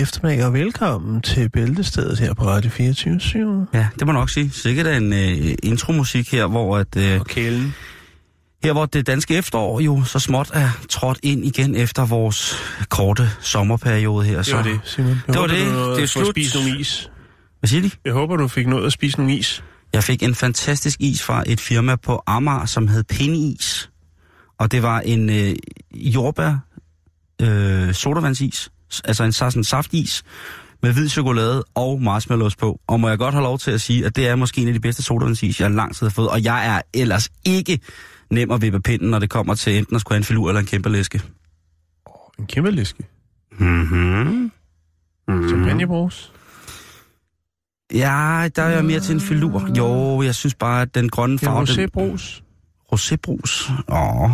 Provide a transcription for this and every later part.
God eftermiddag og velkommen til Bæltestedet her på Radio 24 Ja, det må man nok sige. Sikkert en uh, intromusik her, hvor at, uh, Og kælen. her hvor det danske efterår jo så småt er trådt ind igen efter vores korte sommerperiode her. Det så, var det, Simon. Jeg Det var det. Du nåede Det er slut. spist nogle is. Hvad siger de? Jeg håber, du fik noget at spise nogle is. Jeg fik en fantastisk is fra et firma på Amager, som hed Pennyis. Og det var en øh, jordbær øh, sodavandsis, altså en sådan saftis, med hvid chokolade og marshmallows på. Og må jeg godt have lov til at sige, at det er måske en af de bedste sodavandsis, jeg lang tid har fået. Og jeg er ellers ikke nem at vippe pinden, når det kommer til enten at skulle have en filur eller en kæmpe læske. En kæmpe læske. Mm-hmm. Champagnebrus. Ja, der er jeg mere til en filur. Jo, jeg synes bare, at den grønne En farve... den- rosébrus. Rosébrus. Åh,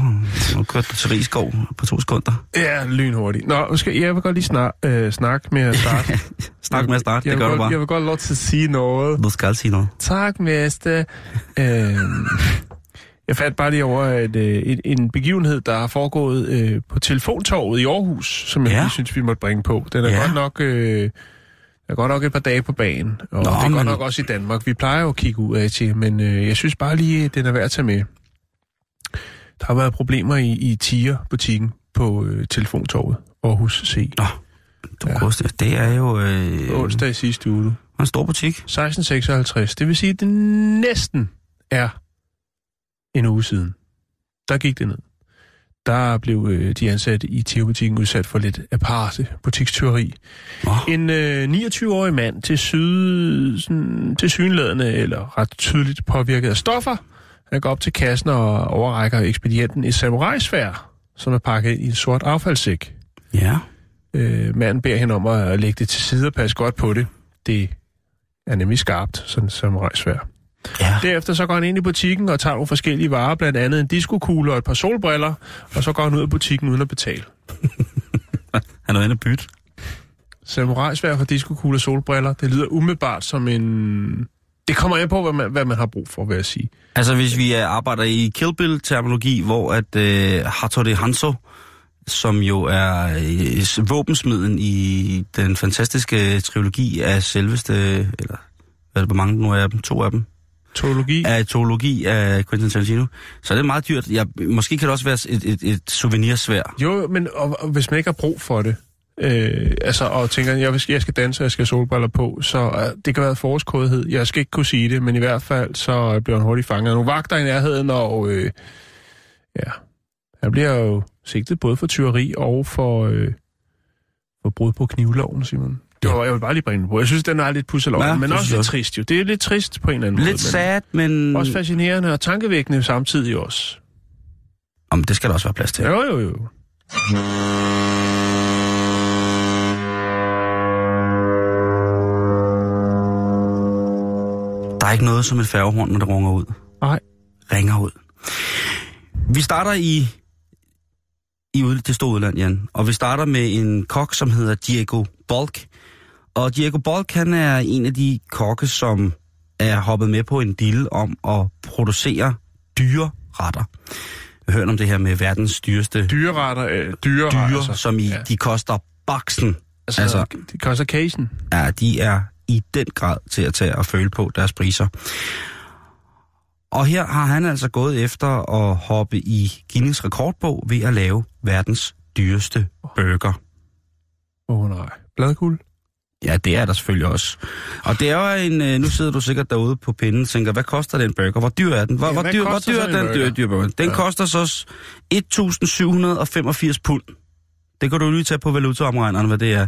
nu kørte du til Rigskov på to sekunder. Ja, lynhurtigt. Nå, skal, jeg vil godt lige snak, øh, snakke med at starte. Snak med at starte, jeg det gør du godt, bare. Jeg vil godt lov til at sige noget. Du skal sige noget. Tak, mester. Øh, jeg fandt bare lige over et, øh, et, en begivenhed, der er foregået øh, på Telefontorvet i Aarhus, som jeg Ja. lige synes, vi måtte bringe på. Den er Ja. godt nok... Øh, der er godt nok et par dage på banen, og Nå, det er men- godt nok også i Danmark. Vi plejer jo at kigge ud af til, men øh, jeg synes bare lige, at den er værd at tage med. Der har været problemer i, i Tiger-butikken på øh, Telefontorvet, Aarhus C. Nå, du ja. det. Det er jo øh, Onsdag i sidste uge. en stor butik. 1656. Det vil sige, at det næsten er en uge siden. Der gik det ned. Der blev øh, de ansatte i Theo-butikken udsat for lidt aparte butikstyveri. Nå. En øh, 29-årig mand til, syd, sådan, til synlædende eller ret tydeligt påvirket af stoffer. Han går op til kassen og overrækker ekspedienten et samurai-svær, som er pakket ind i en sort affaldssæk. Ja. Øh, manden beder hende om at lægge det til side og passe godt på det. Det er nemlig skarpt, sådan som rejsvær. Ja. Derefter så går han ind i butikken og tager nogle forskellige varer, blandt andet en diskokugle og et par solbriller, og så går han ud af butikken uden at betale. Han er inde og bytte. Samurajsvær for diskokugle og solbriller, det lyder umiddelbart som en... Det kommer an på, hvad man, hvad man har brug for, vil jeg sige. Altså hvis vi øh, arbejder i Kill Bill-terminologi, hvor at øh, Hattori Hanzo, som jo er øh, våbensmiden i den fantastiske trilogi af selveste, eller hvad er det, hvor mange nu er dem? To af dem? Teologi. Af teologi af Quentin Tarantino. Så det er meget dyrt. Jeg, måske kan det også være et, et, et souvenirsvær. Jo, men og, og hvis man ikke har brug for det, øh, altså, og tænker, jeg, jeg skal danse, jeg skal have solbriller på, så øh, det kan være forårskodhed. Jeg skal ikke kunne sige det, men i hvert fald, så øh, bliver han hurtigt fanget af nogle vagter i nærheden, og øh, ja, han bliver jo sigtet både for tyveri og for, øh, for brud på knivloven, Simon. Det var, jeg vil bare lige bringe den på. Jeg synes, den er lidt pusselov, Ja, men også lidt trist jo. Det er lidt trist på en eller anden måde. Lidt sad, men... men også fascinerende og tankevækkende samtidig også. Om det skal der også være plads til. Jo, jo, jo. Der er ikke noget som et færgehorn, når det runger ud. Nej. Ringer ud. Vi starter i, i ud, det store udland, Jan. Og vi starter med en kok, som hedder Diego Bolk. Og Diego Bolk, han er en af de kokke, som er hoppet med på en deal om at producere dyre retter. Jeg har hørt om det her med verdens dyreste Dyreretter, øh, dyre, dyre, altså. som i, Ja. de koster baksen. Altså, Altså- det koster casen. Ja, de er i den grad til at tage og føle på deres priser. Og her har han altså gået efter at hoppe i Guinness rekordbog ved at lave verdens dyreste burger. Åh oh, nej. Bladguld? Ja, det er der selvfølgelig også. Og det er jo en, øh, nu sidder du sikkert derude på pinden og tænker, hvad koster den burger? Hvor dyr er den? Hvor, Ja, hvor dyr, hvor dyr er den dyr, dyr burger? Den ja. Koster så s- 1.785 pund. Det kan du lige tage på valutaomregneren, hvad det er.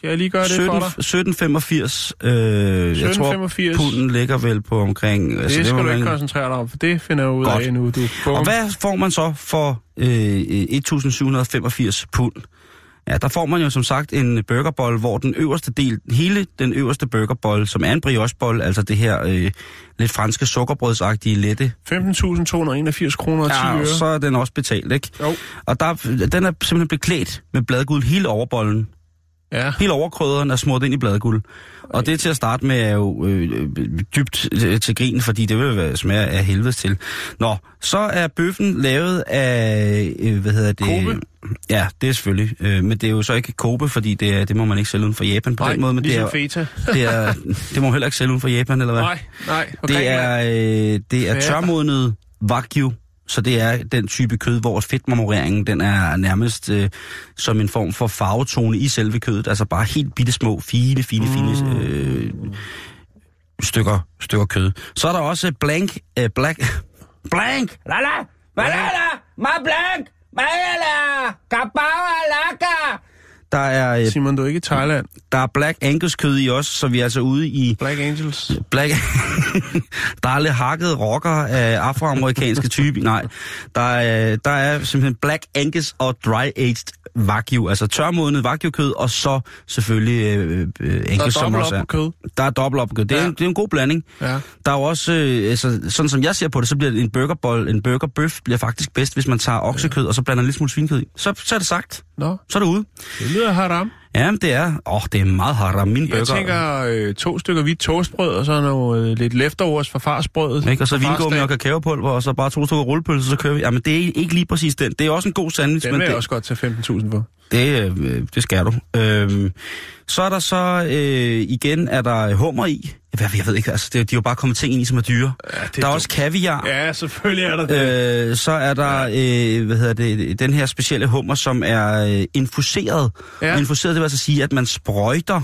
Skal jeg lige gøre det for dig? 1785. Øh, jeg tror, 1785. punden ligger vel på omkring... Det skal var du ikke omkring- koncentrere dig om, for det finder jeg ud Godt. af nu. Du. Bum. Og hvad får man så for øh, 1785 pund? Ja, der får man jo som sagt en burgerbold, hvor den øverste del, hele den øverste burgerbold, som er en briochebold, altså det her øh, lidt franske sukkerbrødsagtige lette, 15.281 kroner og 10 ja, øre. så er den også betalt, ikke? Jo. Og der, den er simpelthen beklædt med bladguld hele overbollen. Ja. Hele overkrøderen er smurt ind i bladguld. Og det til at starte med er jo øh, øh, dybt øh, til grin, fordi det vil være smage af helvedes til. Nå, så er bøffen lavet af, øh, hvad hedder det? Kobe? Ja, det er selvfølgelig. Øh, men det er jo så ikke Kobe, fordi det, er, det må man ikke sælge uden for Japan på Nej, den måde. Men det ligesom er, feta. det, er, det må man heller ikke sælge uden for Japan, eller hvad? Nej, nej. Okay, Det er, øh, det er tørmodnet wagyu, så det er den type kød, hvor fedtmarmoreringen den er nærmest øh, som en form for farvetone i selve kødet. Altså bare helt bitte små, fine, fine, fine øh, stykker, stykker kød. Så er der også blank, øh, black, blank, la la, la la my blank, la kabawa laka. Der er, øh, Simon, du er ikke i Thailand. der er Black Angus kød i os, så vi er altså ude i Black Angels. Black... der er lidt hakket rocker af afroamerikanske type. Nej, der er, der er simpelthen Black Angus og Dry Aged Wagyu, altså tørmodnet Wagyu-kød, og så selvfølgelig øh, øh, Der Angus, er som også op er. kød. Der er dobbelt op på kød. Det er, Ja. en, det er en god blanding. Ja. Der er jo også, øh, altså, sådan som jeg ser på det, så bliver en burgerbold, en burgerbøf bliver faktisk bedst, hvis man tager oksekød, og så blander en lille smule svinkød i. Så, så er det sagt. Nå, Så er det ude. det lyder haram. Ja, det er, åh, det er meget haram. Min burger. Jeg tænker øh, to stykker hvidt toastbrød, og så noget øh, lidt leftovers fra farsbrødet. Ikke? Og så vingummi og kakaopulver, og så bare to stykker rullepølse, så kører vi. Jamen, det er ikke lige præcis den. Det er også en god sandwich, Den men vil jeg det, også godt tage 15.000 for. det, øh, det skal du. Øhm, så er der så, øh, igen, er der hummer i. Jeg, jeg ved ikke, altså, det, de er jo bare kommet ting ind i, som er dyre. Ja, det der er også kaviar. Ja, selvfølgelig er der det. Øh, så er der, øh, hvad hedder det, den her specielle hummer, som er øh, infuseret. Ja. Ja. Infuseret, det vil altså sige, at man sprøjter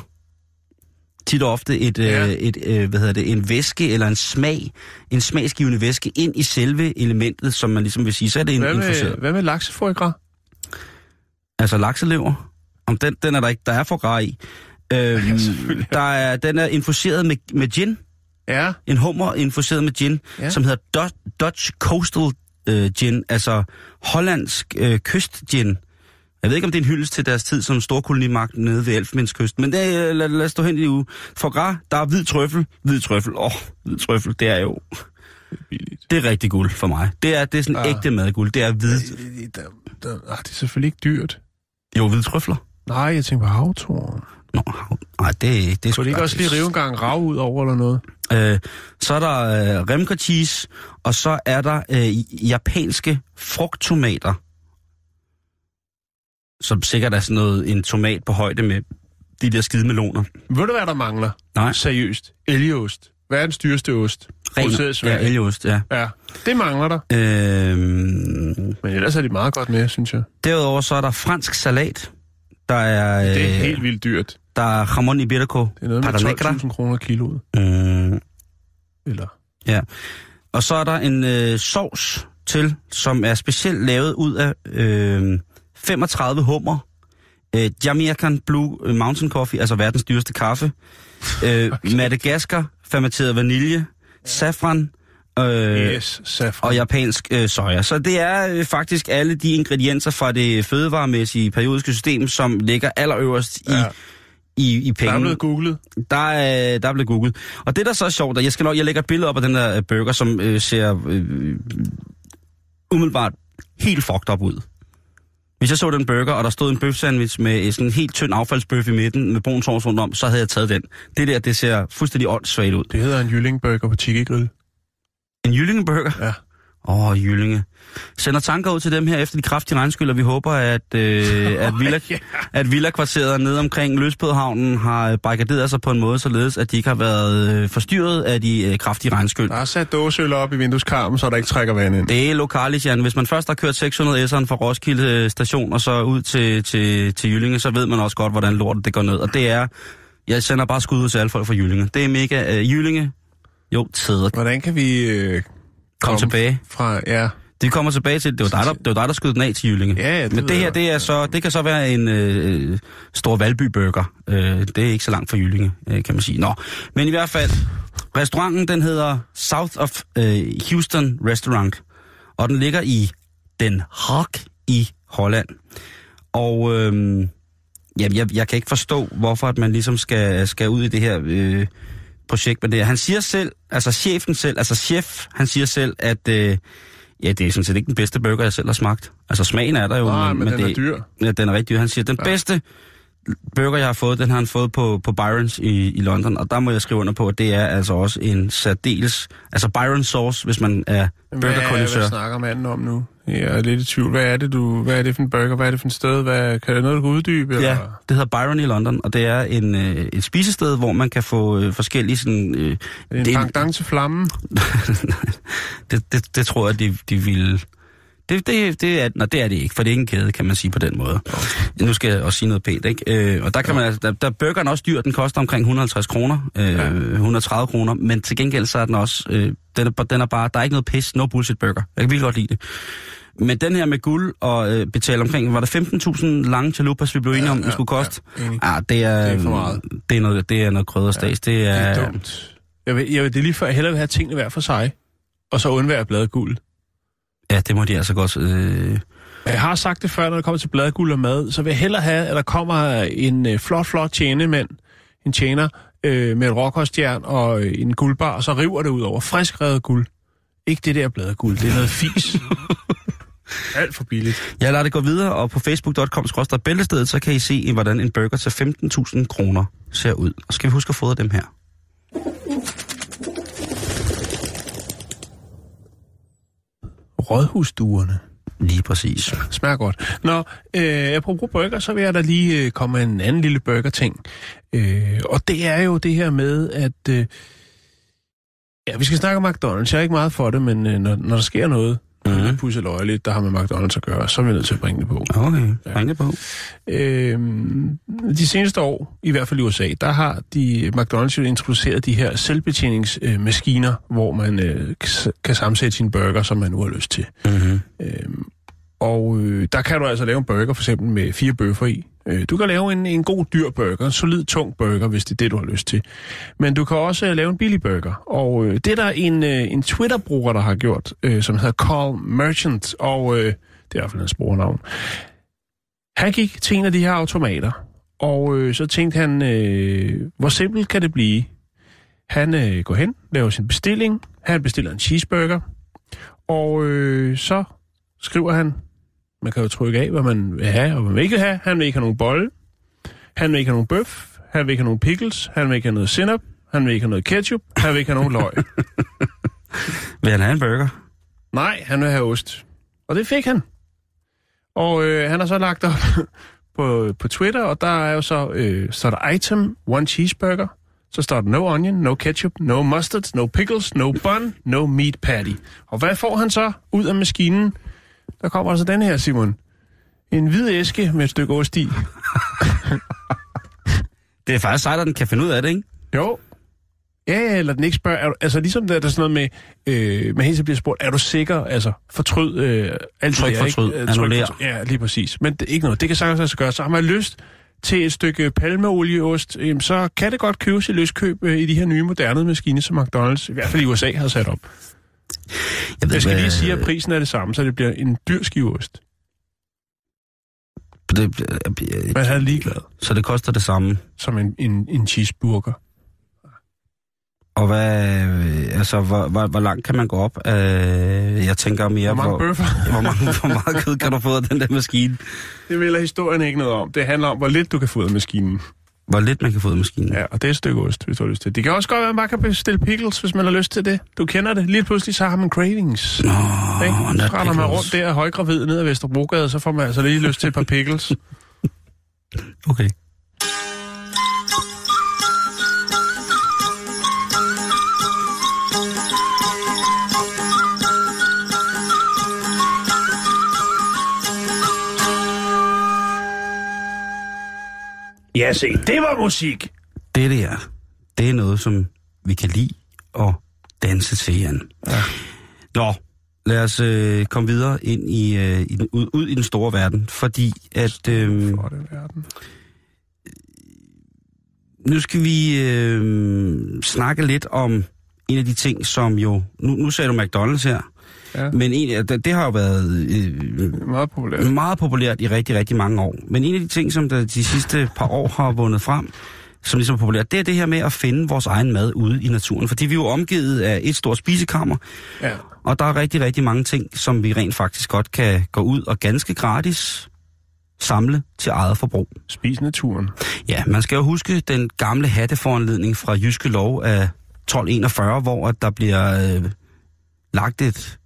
tit og ofte et, Ja. øh, et øh, hvad hedder det, en væske eller en smag, en smagsgivende væske ind i selve elementet, som man ligesom vil sige, så er det en Hvad infuseret. med, hvad med laksefoie Altså lakselever, om den, den er der ikke, der er gras i. Øhm, selvfølgelig. der er, den er infuseret med, med gin, Ja, en hummer infuseret med gin, Ja. ja. som hedder Do- Dutch Coastal øh, Gin, altså hollandsk øh, kystgin. Jeg ved ikke, om det er en hyldest til deres tid som storkolonimagt nede ved Elfenbenskysten, men det, er- lad, lad os stå hen i uge. For gras, der er hvid trøffel. Hvid trøffel, åh, oh, hvid trøffel, det er jo, billigt. det er rigtig guld for mig. Det er, det er sådan Ah. ægte madguld, det er hvid, Der, der, ah, det er selvfølgelig ikke dyrt. jo, hvide trøfler. Nej, jeg tænker på havtoren. Nå, nej, det, det Kunne de ikke også lige rive en gang rav ud over eller noget? Øh, så er der øh, remker cheese, og så er der øh, japanske frugttomater. Som sikkert er sådan noget, en tomat på højde med de der skide meloner. Ved du, hvad der mangler? Nej. Seriøst. Elgeost. Verdens dyreste ost. Produceret i ja, elgeost, ja. Ja, det mangler der. Øh, Men ellers er de meget godt med, synes jeg. derudover så er der fransk salat. Der er, øh, Det er helt vildt dyrt. Der er jamon iberico, Det er noget med pata negra. 12.000 kroner kiloet. Mm, Eller... Ja. Og så er der en øh, sovs til, som er specielt lavet ud af øh, 35 hummer. Øh, Jamaican Blue Mountain Coffee, altså verdens dyreste kaffe. Øh, Madagaskar, fermenteret vanilje, safran øh, Yes, safran. og japansk øh, soja. Så det er øh, faktisk alle de ingredienser fra det fødevaremæssige periodiske system, som ligger allerøverst Ja. i, i Der penge. er blevet googlet. Der er, der er blevet googlet. Og det, der så er sjovt, og jeg skal nok, jeg lægger et billede op af den der øh, burger, som øh, ser øh, umiddelbart helt fucked up ud. Hvis jeg så den burger, og der stod en bøfsandwich med sådan en helt tynd affaldsbøf i midten, med brun sovs rundt om, så havde jeg taget den. Det der, det ser fuldstændig åndssvagt ud. Det hedder en kyllingburger på Tiki Grill. En jyllingeburger? Ja. Åh, oh, jyllinge. Sender tanker ud til dem her efter de kraftige regnskyld, og vi håber, at, øh, at, Villa, at Villa-kvarteret nede omkring Løsbådhavnen har barrikaderet sig på en måde, således at de ikke har været øh, forstyrret af de øh, kraftige regnskyld. Der er sat dåseøl op i vindueskarmen, så der ikke trækker vand ind. Det er lokalis, Jan. Hvis man først har kørt 600 S'eren fra Roskilde station og så ud til, til, til Jyllinge, så ved man også godt, hvordan lortet det går ned. Og det er... Jeg sender bare skud ud til alle folk fra Jyllinge. Det er mega... Øh, Jyllinge... Jo, tæder. Hvordan kan vi øh, Kom tilbage. fra... Ja, Det kommer tilbage til, det var dig, der, det var dig, der skød den af til Jyllinge. Ja, ja, det Men det her, det, er så, det kan så være en øh, stor Valby-burger. Øh, det er ikke så langt fra Jyllinge, øh, kan man sige. Nå, men i hvert fald, restauranten, den hedder South of øh, Houston Restaurant. Og den ligger i Den Haag i Holland. Og øh, ja, jeg, jeg kan ikke forstå, hvorfor at man ligesom skal, skal ud i det her øh, projekt med det. Han siger selv, altså chefen selv, altså chef, han siger selv, at øh, ja, det er sådan set ikke den bedste burger, jeg selv har smagt. Altså smagen er der jo. Nej, men den det, er dyr. Ja, den er rigtig dyr. Han siger, den ja. bedste burger, jeg har fået, den har han fået på, på Byron's i, i London, og der må jeg skrive under på, at det er altså også en særdeles, altså Byron sauce, hvis man er Hvad, burgerkondensør. hvad snakker manden om nu? Jeg er lidt i tvivl. Hvad er det, du, hvad er det for en burger? Hvad er det for en sted? Hvad, kan det noget, du kan uddybe? Ja, Eller? det hedder Byron i London, og det er en, øh, et spisested, hvor man kan få øh, forskellige sådan... Øh, Er det en det- pangdang til flammen? det, det, det tror jeg, de, de ville... Det, det, det, er, nej, det er det ikke, for det er ikke en kæde, kan man sige på den måde. Nu skal jeg også sige noget pænt, ikke? Øh, og der kan man altså, der, der er burgeren også dyr, den koster omkring 150 kroner, øh, Ja. 130 kroner, men til gengæld så er den også, øh, den, er, den er bare, der er ikke noget pis, no bullshit burger. Jeg kan virkelig godt lide det. Men den her med guld og øh, betale omkring, var det 15.000 lange chalupas, vi blev enige om, ja, det skulle koste? ja, enig. Ja, det er, Det er for meget. Det er noget, det er noget krydderstas. Ja, det Det er, er dumt. Jeg vil, jeg vil, det er lige før, jeg hellere vil have tingene hver for sig, og så undvære bladguld. Ja, det må de altså godt... Øh, Jeg har sagt det før, når det kommer til bladguld og mad, så vil jeg hellere have, at der kommer en øh, flot, flot tjenemand, en tjener, øh, med et råkostjern og øh, en guldbar, og så river det ud over frisk revet guld. Ikke det der bladguld, det er noget fis. Alt for billigt. Jeg lader det gå videre, og på facebook.com bæltestedet, så kan I se, hvordan en burger til 15.000 kroner ser ud. Og skal vi huske at fodre dem her. Rådhusduerne. Lige præcis. Smager godt. Nå, øh, apropos burger, så vil jeg da lige øh, komme med en anden lille burger-ting. Øh, og det er jo det her med, at... Øh, ja, vi skal snakke om McDonald's. Jeg er ikke meget for det, men øh, når, når der sker noget, Mhm. mm. pusse der har med McDonald's at gøre, så er vi nødt til at bringe det på. Okay, bring det på. Øh, de seneste år, i hvert fald i USA, der har de McDonald's jo introduceret de her selvbetjeningsmaskiner, hvor man øh, kan- kan sammensætte sin burger, som man nu har lyst til. Mm-hmm. Øhm, og øh, der kan du altså lave en burger, for eksempel med fire bøffer i. Øh, du kan lave en, en god dyr burger, en solid, tung burger, hvis det er det, du har lyst til. Men du kan også øh, lave en billig burger. Og øh, det er der en, øh, en Twitter-bruger, der har gjort, øh, som hedder Carl Merchant, og øh, det er i hvert fald hans brugernavn. Han gik til en af de her automater, og øh, så tænkte han, øh, hvor simpelt kan det blive? Han øh, går hen, laver sin bestilling, han bestiller en cheeseburger, og øh, så skriver han, man kan jo trykke af, hvad man vil have, og hvad man ikke vil have. Han vil ikke have nogen bolle. Han vil ikke have nogen bøf. Han vil ikke have nogen pickles. Han vil ikke have noget sinap. Han vil ikke have noget ketchup. Han vil ikke have nogen løg. Vil han have en burger? Nej, han vil have ost. Og det fik han. Og øh, han har så lagt op på, på Twitter, og der er jo så, øh, så er der item, one cheeseburger. Så står der no onion, no ketchup, no mustard, no pickles, no bun, no meat patty. Og hvad får han så ud af maskinen? Der kommer altså den her, Simon. En hvid æske med et stykke ost i. Det er faktisk sejt, at den kan finde ud af det, ikke? Jo. Ja, eller den ikke spørger. Er du, altså ligesom der, der er sådan noget med, øh, man hele tiden bliver spurgt, er du sikker? Altså, fortryd øh, alt Tryk det fortryd. ikke? Øh, Annullér. fortryd. Ja, lige præcis. Men det, ikke noget. Det kan sagtens sig gøre. Så har man lyst til et stykke palmeolieost, øh, så kan det godt købes i løskøb øh, i de her nye moderne maskiner, som McDonald's, i hvert fald i USA, har sat op. Jeg, Jeg skal hvad- lige sige, at prisen er det samme, så det bliver en dyr skiveost. det, Man er ligeglad så det koster det samme. som en, en, en cheeseburger. Og hvad, altså, hvor, hvor, hvor langt kan man gå op? Øh, jeg tænker mere Hvor mange hvor, bøffer? hvor, mange, hvor meget kød kan du få af den der maskine? Det vil historien ikke noget om. Det handler om, hvor lidt du kan få ud af maskinen. Hvor lidt man kan få af maskinen. Ja, og det er et stykke ost, hvis du har lyst til det. Det kan også godt være, at man kan bestille pickles, hvis man har lyst til det. Du kender det. Lige pludselig så har man cravings. Nå, Ikke? Så render man rundt der højgravid ned ad Vesterbrogade, så får man altså lige lyst til et par pickles. Okay. Ja, se, det var musik. Det der, det er noget, som vi kan lide at danse til, Jan. Ja. Nå, lad os øh, komme videre ind i, øh, i den, ud, ud i den store verden, fordi at... Øh, Flotte verden. nu skal vi øh, snakke lidt om en af de ting, som jo... Nu, nu sagde du McDonald's her, Ja, men en, det, det har jo været øh, meget populært. meget populært i rigtig, rigtig mange år. Men en af de ting, som der de sidste par år har vundet frem, som ligesom er populært, det er det her med at finde vores egen mad ude i naturen. Fordi vi er jo omgivet af et stort spisekammer, Ja. og der er rigtig, rigtig mange ting, som vi rent faktisk godt kan gå ud og ganske gratis samle til eget forbrug. Spis naturen. Ja, man skal jo huske den gamle hatteforanledning fra Jyske Lov af 1241, hvor der bliver øh, lagt et,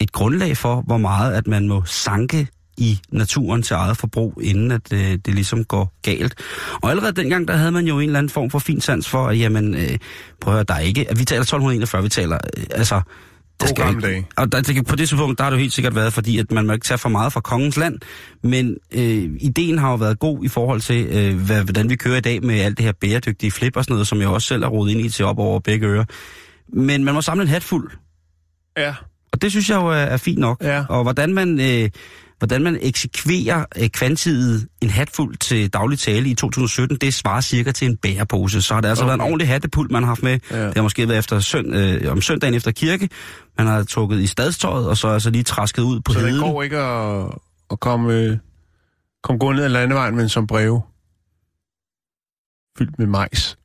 et grundlag for, hvor meget at man må sanke i naturen til eget forbrug, inden at øh, det ligesom går galt. Og allerede dengang, der havde man jo en eller anden form for fin sans for, at jamen, øh, prøv at høre, der er ikke, at vi taler 1241, vi taler, øh, altså, God skal gamle dage. og der, det, på det tidspunkt, der har det jo helt sikkert været, fordi at man må ikke tage for meget fra kongens land, men øh, ideen har jo været god i forhold til, øh, hvad, hvordan vi kører i dag med alt det her bæredygtige flip og sådan noget, som jeg også selv har rodet ind i til op over begge ører. Men man må samle en hat fuld, Ja. Og det synes jeg jo er, er fint nok. Ja. Og hvordan man, øh, hvordan man eksekverer øh, kvantiet en hat fuld til daglig tale i 2017, det svarer cirka til en bærepose. Så har det altså Okay. været en ordentlig hattepult, man har haft med. Ja. Det har måske været efter søn, øh, om søndagen efter kirke. Man har trukket i stadstøjet, og så altså lige trasket ud på Så det heden. går ikke at, at komme, øh, komme gå ned ad landevejen, men som breve. Fyldt med majs.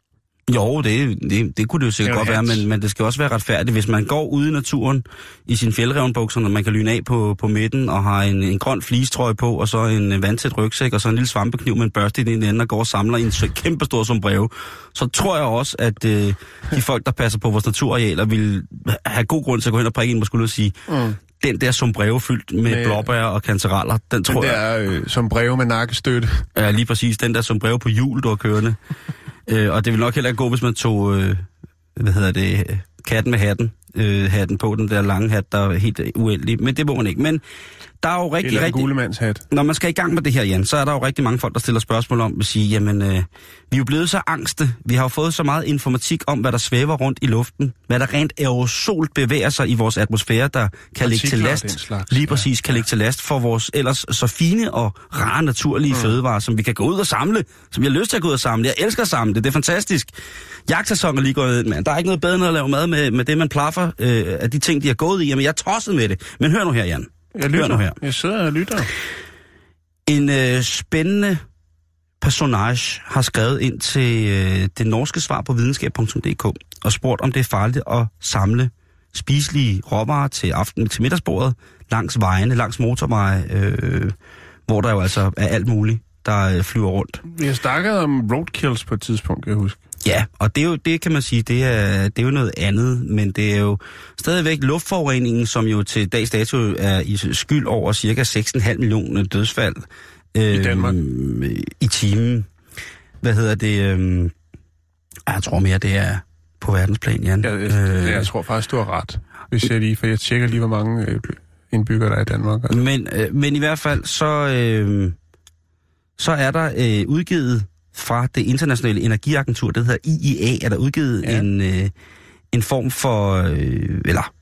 Jo, det, det, det kunne det jo sikkert Det godt jo være, men, men det skal også være retfærdigt. Hvis man går ude i naturen i sin fjeldrevnbukser, når man kan lyne af på, på midten, og har en, en grøn flistrøje på, og så en vandtæt rygsæk, og så en lille svampekniv med en børste i den ende, og går og samler en så kæmpe stor som breve, så tror jeg også, at øh, de folk, der passer på vores naturarealer, vil have god grund til at gå hen og prikke ind på skulderen og sige, Mm. den der som breve fyldt med, med blåbær og kantereller, den tror Den jeg... der øh, som breve med nakkestøtte. Ja, lige præcis. Den der som brev på jul, du har kørende øh, og det vil nok heller ikke gå, hvis man tog, øh, hvad hedder det, katten med hatten. Øh, hatten på, den der lange hat, der er helt uendelig. Men det må man ikke. Men der er jo rigtig, Eller rigtig... gulemandshat. Når man skal i gang med det her, Jan, så er der jo rigtig mange folk, der stiller spørgsmål om at sige, jamen, øh, vi er jo blevet så angste. Vi har jo fået så meget informatik om, hvad der svæver rundt i luften. Hvad der rent aerosolt bevæger sig i vores atmosfære, der kan ligge til Partikler last. slags, Lige ja. præcis kan ligge til last for vores ellers så fine og rare naturlige mm. fødevarer, som vi kan gå ud og samle. Som jeg har lyst til at gå ud og samle. Jeg elsker at samle det. Det er fantastisk. Jagtsæson er lige gået ind, mand. Der er ikke noget bedre end at lave mad med, med det, man plaffer øh, af de ting, de har gået i. Jamen, jeg er tosset med det. Men hør nu her, Jan. Jeg Hør nu lytter. her. Jeg sidder og lytter. En øh, spændende personage har skrevet ind til øh, det norske svar på videnskab.dk og spurgt, om det er farligt at samle spiselige råvarer til aften til middagsbordet langs vejene, langs motorveje, øh, hvor der jo altså er alt muligt, der øh, flyver rundt. Vi har snakket om roadkills på et tidspunkt, kan jeg huske. Ja, og det er jo, det kan man sige, det er, det er jo noget andet, men det er jo stadigvæk luftforureningen, som jo til dags dato er i skyld over cirka 6,5 millioner dødsfald. Øh, Danmark. I timen. Hvad hedder det? Øh, jeg tror mere, det er på verdensplan, Jan. Jeg, jeg, jeg tror faktisk, du har ret. Hvis jeg lige, for jeg tjekker lige, hvor mange øh, indbyggere der er i Danmark. Altså. Men, øh, men i hvert fald, så, øh, så er der øh, udgivet fra det internationale energiagentur, det hedder IEA, er der udgivet Ja. en, øh, en form for, øh, eller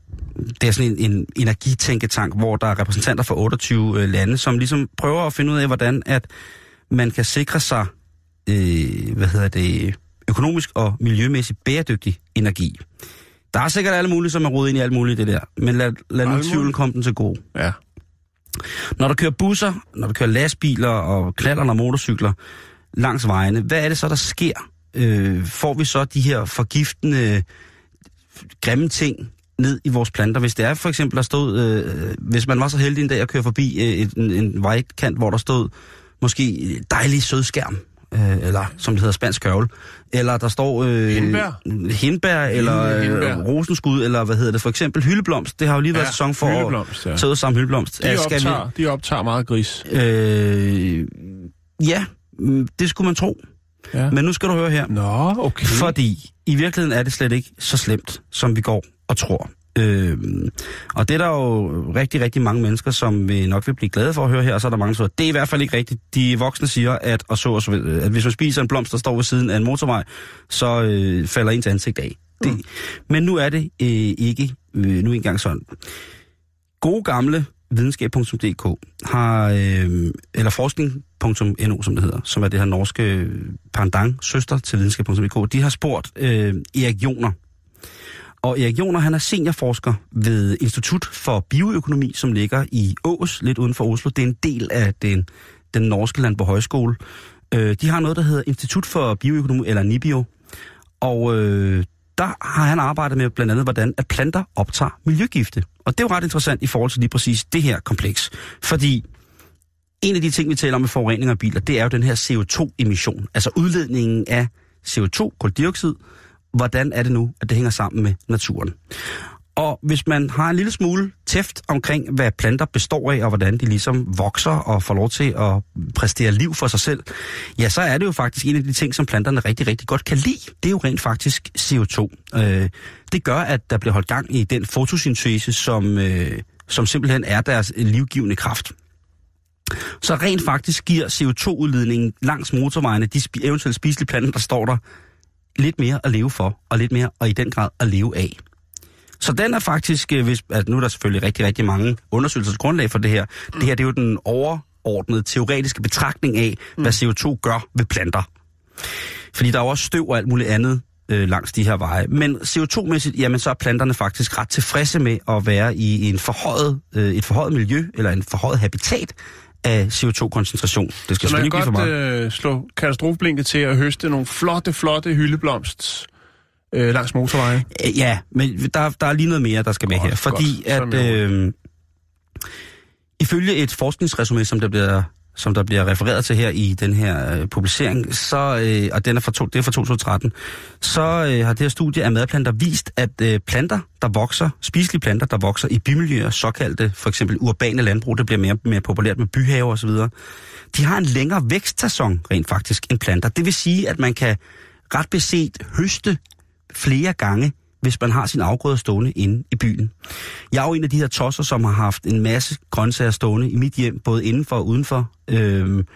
det er sådan en, en energitænketank, hvor der er repræsentanter fra 28 øh, lande, som ligesom prøver at finde ud af, hvordan at man kan sikre sig, øh, hvad hedder det, økonomisk og miljømæssigt bæredygtig energi. Der er sikkert alle mulige, som er rodet ind i alt muligt det der, men lad, lad nu tvivlen komme den til gode. Ja. Når der kører busser, når der kører lastbiler og knaller og motorcykler langs vejene, hvad er det så, der sker? Øh, får vi så de her forgiftende, grimme ting ned i vores planter? Hvis det er for eksempel, der stod, øh, hvis man var så heldig en dag at køre forbi øh, et, en, en vejkant, hvor der stod måske dejlig sødskærm, øh, eller som det hedder spansk kørvel, eller der står øh, Hindbær. hindbær eller Lille hindbær. øh, rosenskud, eller hvad hedder det, for eksempel hyldeblomst. Det har jo lige været Ja, sæson for hyldeblomst, ja. ud sammen hyldeblomst. De Øh, skal vi- optager, de optager meget gris. Øh, ja, det skulle man tro. Ja. Men nu skal du høre her. Nå, okay. Fordi i virkeligheden er det slet ikke så slemt, som vi går og tror. Øh, og det er der jo rigtig, rigtig mange mennesker, som nok vil blive glade for at høre her, og så er der mange, der det er i hvert fald ikke rigtigt. De voksne siger, at, og så, og så, at hvis man spiser en blomst, der står ved siden af en motorvej, så øh, falder ens ansigt af. Det, Men nu er det øh, ikke øh, nu engang sådan. gode gamle videnskab.dk har, øh, eller forskning.no, som det hedder, som er det her norske øh, pandang, søster til videnskab.dk, de har spurgt øh, Erik Joner. Og Erik Joner, han er seniorforsker ved Institut for Bioøkonomi, som ligger i Ås, lidt uden for Oslo. Det er en del af den, den norske land på højskole. Øh, de har noget, der hedder Institut for Bioøkonomi, eller NIBIO. Og øh, der har han arbejdet med blandt andet, hvordan at planter optager miljøgifte. Og det er jo ret interessant i forhold til lige præcis det her kompleks. Fordi en af de ting, vi taler om med forurening af biler, det er jo den her CO2-emission. Altså udledningen af CO2, koldioxid. Hvordan er det nu, at det hænger sammen med naturen? Og hvis man har en lille smule tæft omkring, hvad planter består af, og hvordan de ligesom vokser og får lov til at præstere liv for sig selv, ja, så er det jo faktisk en af de ting, som planterne rigtig, rigtig godt kan lide. Det er jo rent faktisk CO2. Øh, det gør, at der bliver holdt gang i den fotosyntese, som, øh, som simpelthen er deres livgivende kraft. Så rent faktisk giver CO2-udledningen langs motorvejene, de eventuelt spiselige planter, der står der, lidt mere at leve for, og lidt mere og i den grad at leve af. Så den er faktisk, øh, hvis, altså nu er der selvfølgelig rigtig, rigtig mange undersøgelsers grundlag for det her. Det her det er jo den overordnede teoretiske betragtning af, hvad CO2 gør ved planter. Fordi der er jo også støv og alt muligt andet øh, langs de her veje. Men CO2-mæssigt, jamen så er planterne faktisk ret tilfredse med at være i en forhøjet, øh, et forhøjet miljø, eller en forhøjet habitat af CO2-koncentration. Det skal så man kan godt øh, slå katastrofeblinket til at høste nogle flotte, flotte hyldeblomst øh, langs motorvejen. Øh, ja, men der, der er lige noget mere, der skal med Godt, her. Fordi godt. At øh, ifølge et forskningsresume, som der bliver som der bliver refereret til her i den her øh, publicering, så, øh, og den er fra, to, det er fra 2013, så øh, har det her studie af madplanter vist, at øh, planter, der vokser, spiselige planter, der vokser i bymiljøer, såkaldte for eksempel urbane landbrug, det bliver mere, mere populært med byhaver osv., de har en længere vækstsæson rent faktisk end planter. Det vil sige, at man kan ret beset høste flere gange, hvis man har sin afgrøder stående inde i byen. Jeg er jo en af de her tosser, som har haft en masse grøntsager stående i mit hjem, både indenfor og udenfor. Øhm,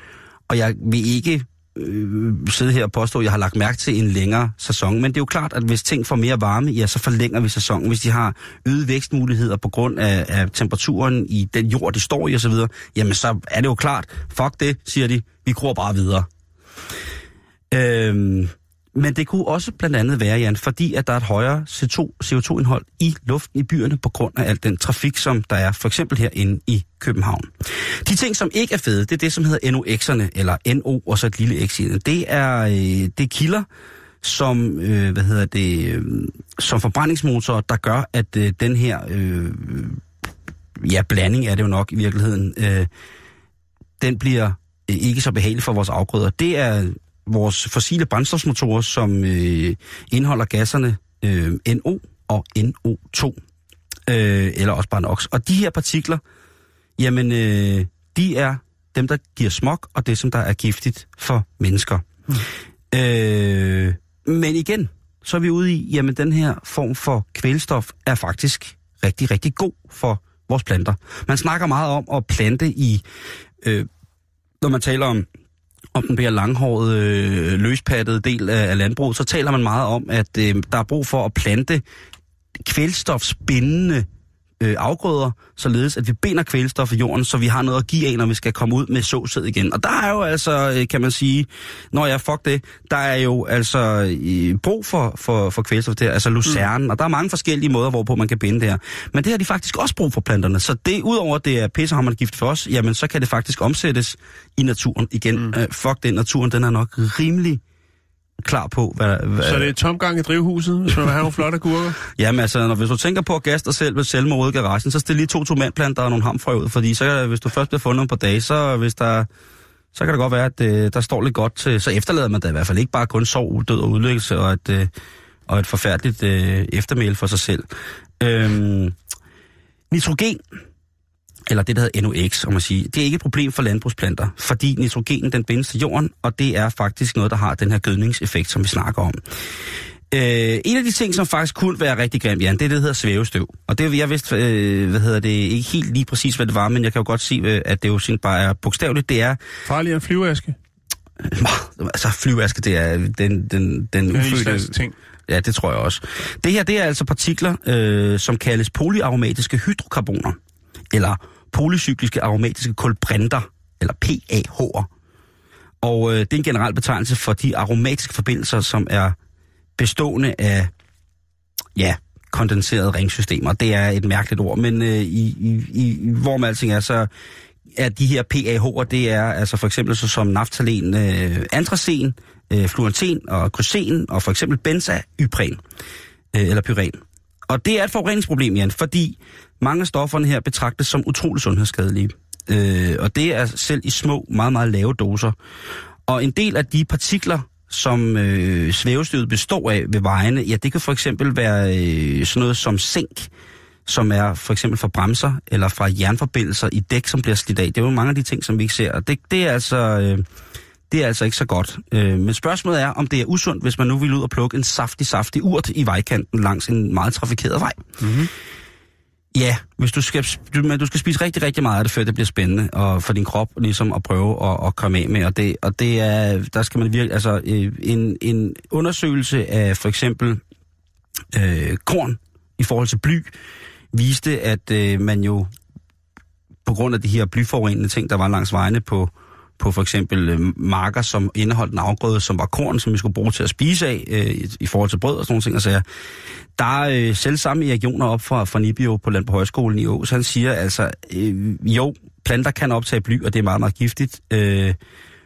og jeg vil ikke øh, sidde her og påstå, at jeg har lagt mærke til en længere sæson. Men det er jo klart, at hvis ting får mere varme, ja, så forlænger vi sæsonen. Hvis de har øget vækstmuligheder på grund af, af temperaturen i den jord, de står i osv., jamen så er det jo klart, fuck det, siger de, vi gror bare videre. Øhm, men det kunne også blandt andet være, Jan, fordi at der er et højere CO2-indhold i luften i byerne på grund af al den trafik, som der er for eksempel herinde i København. De ting, som ikke er fede, det er det, som hedder NOx'erne, eller NO og så et lille x i den. Det er, øh, det er kilder, som, øh, hvad hedder det, øh, som forbrændingsmotor, der gør, at øh, den her, øh, ja, blanding er det jo nok i virkeligheden, øh, den bliver øh, ikke så behagelig for vores afgrøder. Det er vores fossile brændstofsmotorer, som øh, indeholder gasserne øh, NO og NO2, øh, eller også bare NOx. Og de her partikler, jamen, øh, de er dem, der giver smog, og det, som der er giftigt for mennesker. Mm. Øh, men igen, så er vi ude i, jamen den her form for kvælstof er faktisk rigtig, rigtig god for vores planter. Man snakker meget om at plante i, øh, når man taler om om den bliver langhårede, øh, løspattede del af, af landbruget, så taler man meget om, at øh, der er brug for at plante kvælstofspindende øh, afgrøder, således at vi binder kvælstof i jorden, så vi har noget at give af, når vi skal komme ud med såsæd igen. Og der er jo altså, øh, kan man sige, når jeg fuck det, der er jo altså øh, brug for, for, for kvælstof der, altså lucerne, mm. og der er mange forskellige måder, hvorpå man kan binde det her. Men det har de faktisk også brug for planterne, så det, udover at det er pissehammerende gift for os, jamen så kan det faktisk omsættes i naturen igen. Mm. Øh, fuck den, naturen den er nok rimelig klar på, hvad... hvad Så det er tomgang i drivhuset, hvis man vil have nogle flotte gurker? Jamen altså, når, hvis du tænker på at gasse dig selv ved selvmord i garagen, så stil lige to tomatplanter og nogle hamfrø ud, fordi så, hvis du først bliver fundet på dag, så hvis der så kan det godt være, at øh, der står lidt godt til, så efterlader man da i hvert fald ikke bare kun sorg, død og udlæggelse og et, øh, og et forfærdeligt øh, eftermæl for sig selv. Øhm, nitrogen, eller det, der hedder NOx, om man sige, det er ikke et problem for landbrugsplanter, fordi nitrogenen den bindes til jorden, og det er faktisk noget, der har den her gødningseffekt, som vi snakker om. Øh, en af de ting, som faktisk kunne være rigtig grimt, Jan, det er det, der hedder svævestøv. Og det jeg vidste, øh, hvad hedder det, ikke helt lige præcis, hvad det var, men jeg kan jo godt se, øh, at det jo sådan bare er bogstaveligt. Det er... Farligere end flyveaske? Altså, flyveaske, det er den, den, den ufødte... ting. Ja, det tror jeg også. Det her, det er altså partikler, øh, som kaldes polyaromatiske hydrokarboner eller polycykliske aromatiske kulbrinter, eller PAH'er. Og øh, det er en generel betegnelse for de aromatiske forbindelser, som er bestående af, ja, kondenserede ringsystemer. Det er et mærkeligt ord, men øh, i, i, i, hvor med alting er, så er de her PAH'er, det er altså for eksempel så som naftalen, øh, antracen, øh, fluoren og krysen, og for eksempel benzaypren, øh, eller pyren. Og det er et forureningsproblem, Jan, fordi mange af stofferne her betragtes som utrolig sundhedsskadelige. Øh, og det er selv i små, meget, meget lave doser. Og en del af de partikler, som øh, svævestøvet består af ved vejene, ja, det kan for eksempel være øh, sådan noget som zink, som er for eksempel fra bremser eller fra jernforbindelser i dæk, som bliver slidt af. Det er jo mange af de ting, som vi ikke ser, og det, det er altså... Øh, det er altså ikke så godt. Øh, men spørgsmålet er, om det er usundt, hvis man nu vil ud og plukke en saftig, saftig urt i vejkanten langs en meget trafikeret vej. Mm-hmm. Ja, hvis du skal, men du skal spise rigtig, rigtig meget af det, før det bliver spændende og for din krop ligesom at prøve at, at komme af med. Og det, og det er, der skal man virkelig, altså øh, en, en undersøgelse af for eksempel øh, korn i forhold til bly, viste, at øh, man jo på grund af de her blyforurenende ting, der var langs vejene på, på for eksempel øh, marker, som indeholdt en afgrøde, som var korn, som vi skulle bruge til at spise af øh, i, i forhold til brød og sådan nogle ting. Altså, der er øh, selv samme regioner op fra, fra Nibio på Land på Højskolen i Ås. Han siger altså, øh, jo, planter kan optage bly, og det er meget, meget giftigt. Øh,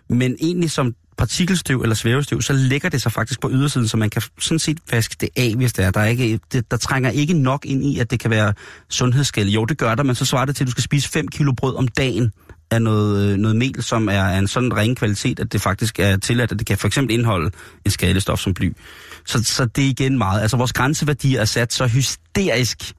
men egentlig som partikelstøv eller svævestøv, så lægger det sig faktisk på ydersiden, så man kan sådan set vaske det af, hvis det er. Der, er ikke, det, der trænger ikke nok ind i, at det kan være sundhedsskadeligt. Jo, det gør der, men så svarer det til, at du skal spise 5 kilo brød om dagen af noget, øh, noget mel, som er af en sådan ren kvalitet, at det faktisk er tilladt, at det kan for eksempel indeholde en skadestof stof som bly. Så, så det er igen meget. Altså vores grænseværdier er sat så hysterisk,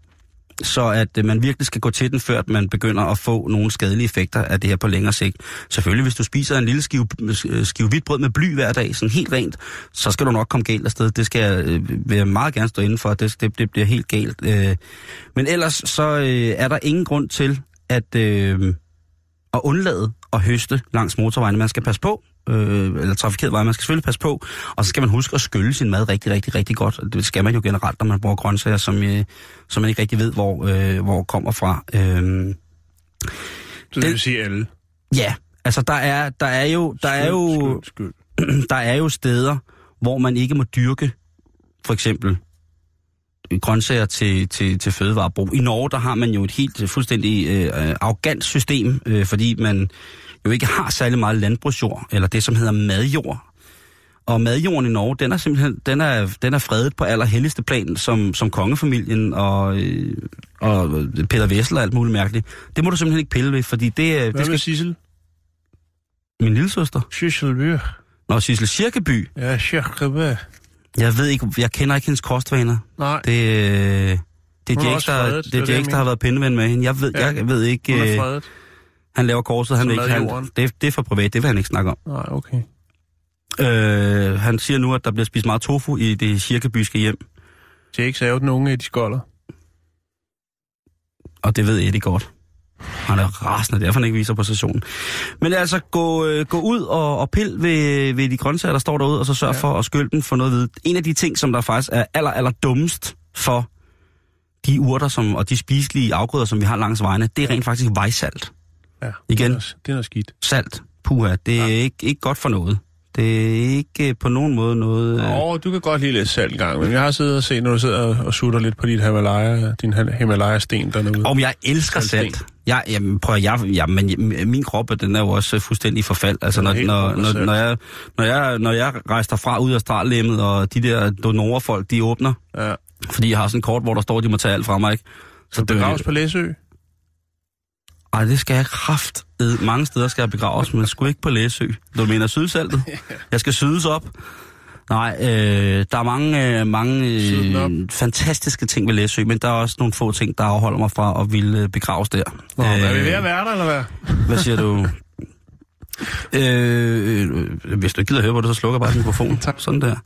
så at øh, man virkelig skal gå til den, før at man begynder at få nogle skadelige effekter af det her på længere sigt. Selvfølgelig, hvis du spiser en lille skive, øh, skive hvidt brød med bly hver dag, sådan helt rent, så skal du nok komme galt afsted. Det skal jeg, øh, vil jeg meget gerne stå inden for, det, det, det bliver helt galt. Men ellers så er der ingen grund til, at at undlade at høste langs motorvejene. Man skal passe på, øh, eller trafikeret vej, man skal selvfølgelig passe på, og så skal man huske at skylle sin mad rigtig, rigtig, rigtig godt. Det skal man jo generelt, når man bruger grøntsager, som, øh, som man ikke rigtig ved, hvor, øh, hvor kommer fra. Øh, så det vil sige alle? Ja, altså der er, der er jo, der er jo, skyld, skyld. der er jo steder, hvor man ikke må dyrke, for eksempel grøntsager til, til, til fødevarebrug. I Norge, der har man jo et helt øh, fuldstændig øh, arrogant system, øh, fordi man jo ikke har særlig meget landbrugsjord, eller det, som hedder madjord. Og madjorden i Norge, den er simpelthen den er, den er fredet på allerhelligste plan, som, som kongefamilien og, øh, og Peter Vessel og alt muligt mærkeligt. Det må du simpelthen ikke pille ved, fordi det... Hvad det skal... med Sissel? Min lille søster. Sissel Nå, Sissel Kirkeby. Ja, Kirkeby. Jeg ved ikke, jeg kender ikke hendes kostvaner. Nej. Det, øh, det er Jax, der, det er Jax, der har været pindeven med hende. Jeg ved, ja. jeg ved ikke... Hun er øh, fredet. Han laver korset, han vil ikke, han, det, det er for privat, det vil han ikke snakke om. Nej, okay. Øh, han siger nu, at der bliver spist meget tofu i det cirkebyske hjem. Jax er jo den unge, de skolder. Og det ved Eddie godt. Han er rasende, derfor han ikke viser på stationen. Men altså, gå, øh, gå ud og, og pil ved, ved de grøntsager, der står derude, og så sørg ja. for at skylde den for noget ved. En af de ting, som der faktisk er aller, aller dummest for de urter som, og de spiselige afgrøder, som vi har langs vejene, det er rent faktisk vejsalt. Ja, Igen. Det er, det er noget skidt. Salt. Puha, det er ja. ikke, ikke godt for noget. Det er ikke på nogen måde noget... Åh, oh, du kan godt lide lidt salt gang, men jeg har siddet og set, når du sidder og sutter lidt på dit Himalaya, din Himalaya-sten dernede. Om jeg elsker salt. Jeg, jamen, prøv, jeg, ja, men min krop, den er jo også fuldstændig forfald. Altså, når, når, når, når, jeg, når, jeg, når jeg rejser fra ud af strallemmet, og de der donorfolk, de åbner, ja. fordi jeg har sådan et kort, hvor der står, de må tage alt fra mig, ikke? Så, så begraves på Læsø? Ej, det skal jeg kraft. Mange steder skal jeg begraves, men sgu ikke på Læsø. Du mener sydsaltet? Jeg skal sydes op. Nej, øh, der er mange, øh, mange øh, fantastiske ting ved Læsø, men der er også nogle få ting, der afholder mig fra at ville øh, begraves der. Nå, øh, er vi ved at være der, eller hvad? Hvad siger du? øh, øh, hvis du ikke gider høre på det, så slukker jeg bare mikrofonen. Sådan der.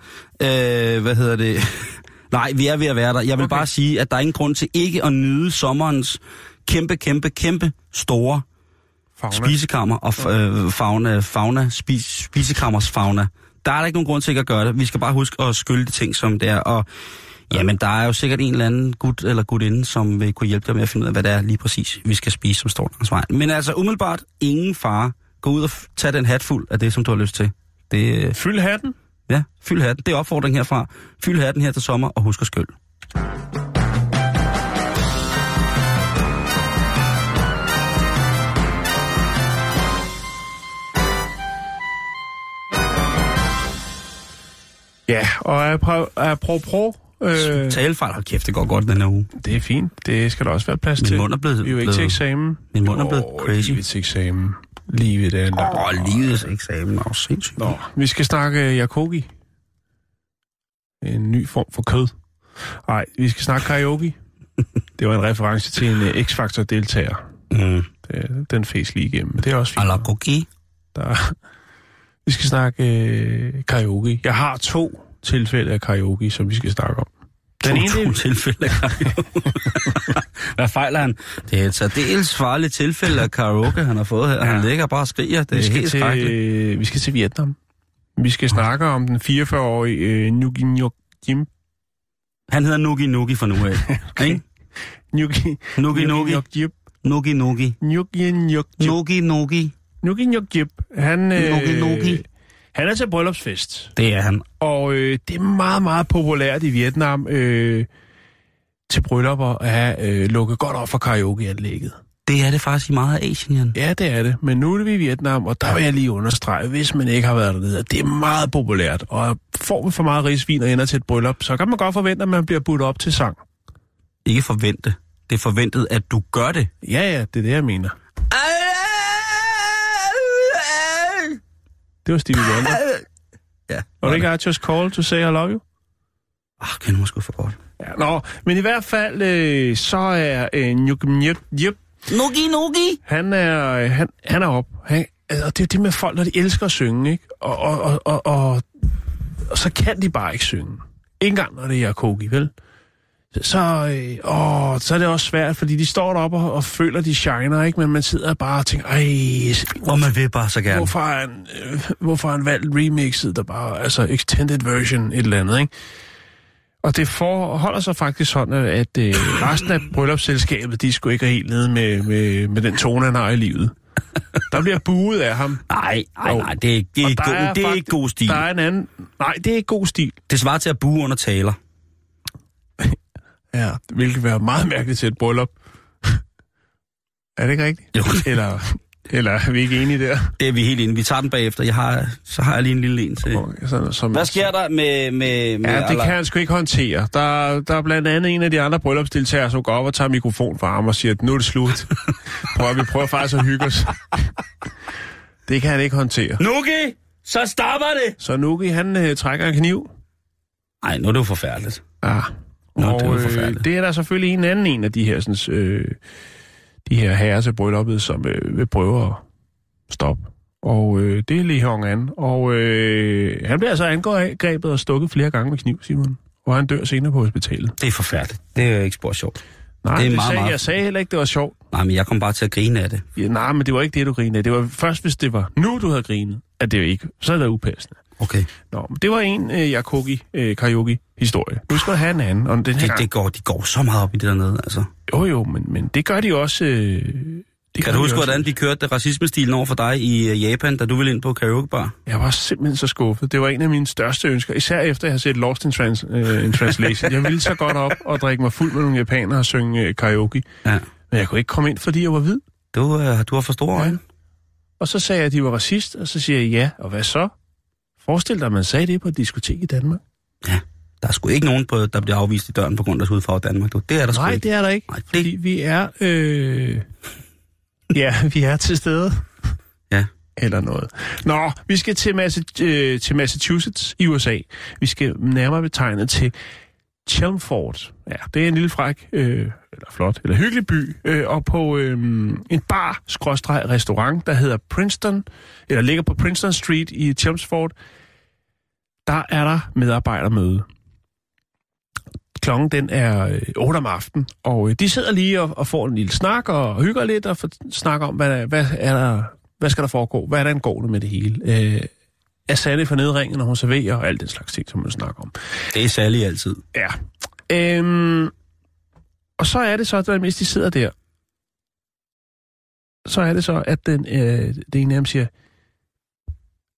Øh, hvad hedder det? Nej, vi er ved at være der. Jeg vil okay. bare sige, at der er ingen grund til ikke at nyde sommerens kæmpe, kæmpe, kæmpe store fauna. spisekammer og øh, fauna, fauna spis, spisekammers fauna. Der er der ikke nogen grund til ikke at gøre det. Vi skal bare huske at skylde de ting, som det er. Og Jamen, der er jo sikkert en eller anden gut eller gutinde, som vil kunne hjælpe dig med at finde ud af, hvad det er lige præcis, vi skal spise, som står langs vejen. Men altså, umiddelbart, ingen fare. Gå ud og tag den hat fuld af det, som du har lyst til. Det, øh, Fyld hatten. ja, fyld hatten. Det er opfordring herfra. Fyld hatten her til sommer, og husk at skyld. Ja, og apro- apropos... Øh, Talefejl, hold kæft, det går godt den her uge. det er fint. Det skal der også være plads Min til. mund er blevet- Vi er jo ikke til eksamen. min mund er blevet Åh, crazy. Livet til eksamen. Livet er lang Åh, livets eksamen er også sindssygt. Nå, vi skal snakke øh, Yakogi. En ny form for kød. Nej, vi skal snakke karaoke. Det var en reference til en uh, X-Factor-deltager. Mm. Det, den fæs lige igennem, men det er også fint. Alagogi. Der, vi skal snakke øh, karaoke. Jeg har to tilfælde af karaoke, som vi skal snakke om. Den ene, to tilfælde af karaoke. Hvad fejler han? Det er et særdeles farligt tilfælde af karaoke, han har fået her. Han Ja. ligger bare og skriger. Det vi, er helt til, vi skal til Vietnam. Vi skal snakke om den 44-årige øh, Nugi Jim. Han hedder Nugi Nugi fra nu af. Ikke? Nugi Nugi Nugi. Nugi Nugi. Nugi. Nugi Nugi. Nugi Nyok Jip. Han, øh, Nugi. han er til bryllupsfest. Det er han. Og øh, det er meget, meget populært i Vietnam øh, til bryllupper at have øh, lukket godt op for karaokeanlægget. Det er det faktisk i meget af Asien, Jan. Ja, det er det. Men nu er vi i Vietnam, og der vil jeg lige understrege, hvis man ikke har været dernede, at det er meget populært. Og får man for meget risvin og ender til et bryllup, så kan man godt forvente, at man bliver budt op til sang. Ikke forvente. Det er forventet, at du gør det. Ja, ja, det er det, jeg mener. Det var Stevie Wonder. Ja. Var det ikke I just call to say I love you? Ah, kan du måske for godt. Ja, nå, men i hvert fald, øh, så er øh, Nyuk Nyuk Nugi Nugi. Han er, øh, han, han er op. Han, altså, det er det med folk, når de elsker at synge, ikke? Og, og, og, og, og, og så kan de bare ikke synge. Ikke engang, når det er Kogi, vel? Så, øh, åh, så er det også svært, fordi de står deroppe og, og føler, de shiner, ikke? Men man sidder bare og tænker, ej, Og man vil bare så gerne. hvorfor har han, øh, hvorfor han valgt remixet, der bare, altså extended version, et eller andet, ikke? Og det forholder sig faktisk sådan, at øh, resten af bryllupsselskabet, de skulle ikke helt nede med, med, med den tone, han har i livet. Der bliver buet af ham. Nej, nej, nej, det er, det er, ikke god, det er fakt- ikke god stil. Der er en anden... Nej, det er ikke god stil. Det svarer til at bue under taler. Ja, hvilket vil være meget mærkeligt til et bryllup. er det ikke rigtigt? Jo. Eller, eller er vi ikke enige der? Det er vi helt inde. Vi tager den bagefter. Jeg har, så har jeg lige en lille en til. Sådan, som, Hvad sker der med... med, med Ja, det Ala- kan han sgu ikke håndtere. Der, der er blandt andet en af de andre bryllupsdeltagere, som går op og tager mikrofon fra ham og siger, at nu er det slut. Prøv, vi prøver faktisk at hygge os. det kan han ikke håndtere. Nugi, så stopper det! Så Nuki, han øh, trækker en kniv. Nej, nu er det jo forfærdeligt. Ja. Nå, og det er øh, det er der selvfølgelig en anden en af de her, sådan, øh, de her herrer til brylluppet, som øh, vil prøve at stoppe. Og øh, det er Lee Hong An. Og øh, han bliver altså angrebet og stukket flere gange med kniv, Simon. Og han dør senere på hospitalet. Det er forfærdeligt. Det er ikke spor sjovt. Nej, Det er det meget, sagde, meget- jeg sagde heller ikke, det var sjovt. Nej, men jeg kom bare til at grine af det. Ja, nej, men det var ikke det, du grinede af. Det var først, hvis det var nu, du havde grinet, at det jo ikke. Så er det upassende. Okay. Nå, det var en øh, Yakogi øh, karaoke-historie. Nu skal du have en anden. Og den her Det, det går, de går så meget op i det dernede, altså. Jo, jo, men, men det gør de også... Øh, det Kan du huske, hvordan de kørte racismestilen over for dig i øh, Japan, da du ville ind på karaokebar? Jeg var simpelthen så skuffet. Det var en af mine største ønsker, især efter jeg har set Lost in, Trans, øh, in Translation. Jeg ville så godt op og drikke mig fuld med nogle japanere og synge øh, karaoke. Ja. Men jeg kunne ikke komme ind, fordi jeg var hvid. Du, øh, du har for store Ja. øjne. Og så sagde jeg, at de var racist, og så siger jeg ja, og hvad så? Forestil dig, at man sagde det på et diskotek i Danmark. Der er sgu ikke nogen, på, der bliver afvist i døren på grund af hudfarve Danmark. Du. Det er der sgu Nej, ikke. det er der ikke. Nej, det- Fordi vi er... Øh... Ja, vi er til stede. Ja. Eller noget. Nå, vi skal til, Massa- øh, til Massachusetts i USA. Vi skal nærmere betegne til Chelmford. Ja, det er en lille fræk, øh, eller flot, eller hyggelig by, øh, og på øh, en bar restaurant, der hedder Princeton, eller ligger på Princeton Street i Chelmsford. Der er der medarbejdermøde. Klokken den er øh, 8 om aftenen, og øh, de sidder lige og, og får en lille snak og hygger lidt og får, snakker om, hvad, hvad, er der, hvad skal der foregå, hvad er der angående med det hele. Øh, er Sally for nedringen, når hun serverer, og alt den slags ting, som man snakker om. Det er særligt altid. Ja, Øhm, og så er det så, at mens de sidder der, så er det så, at den, øh, det ene af dem siger,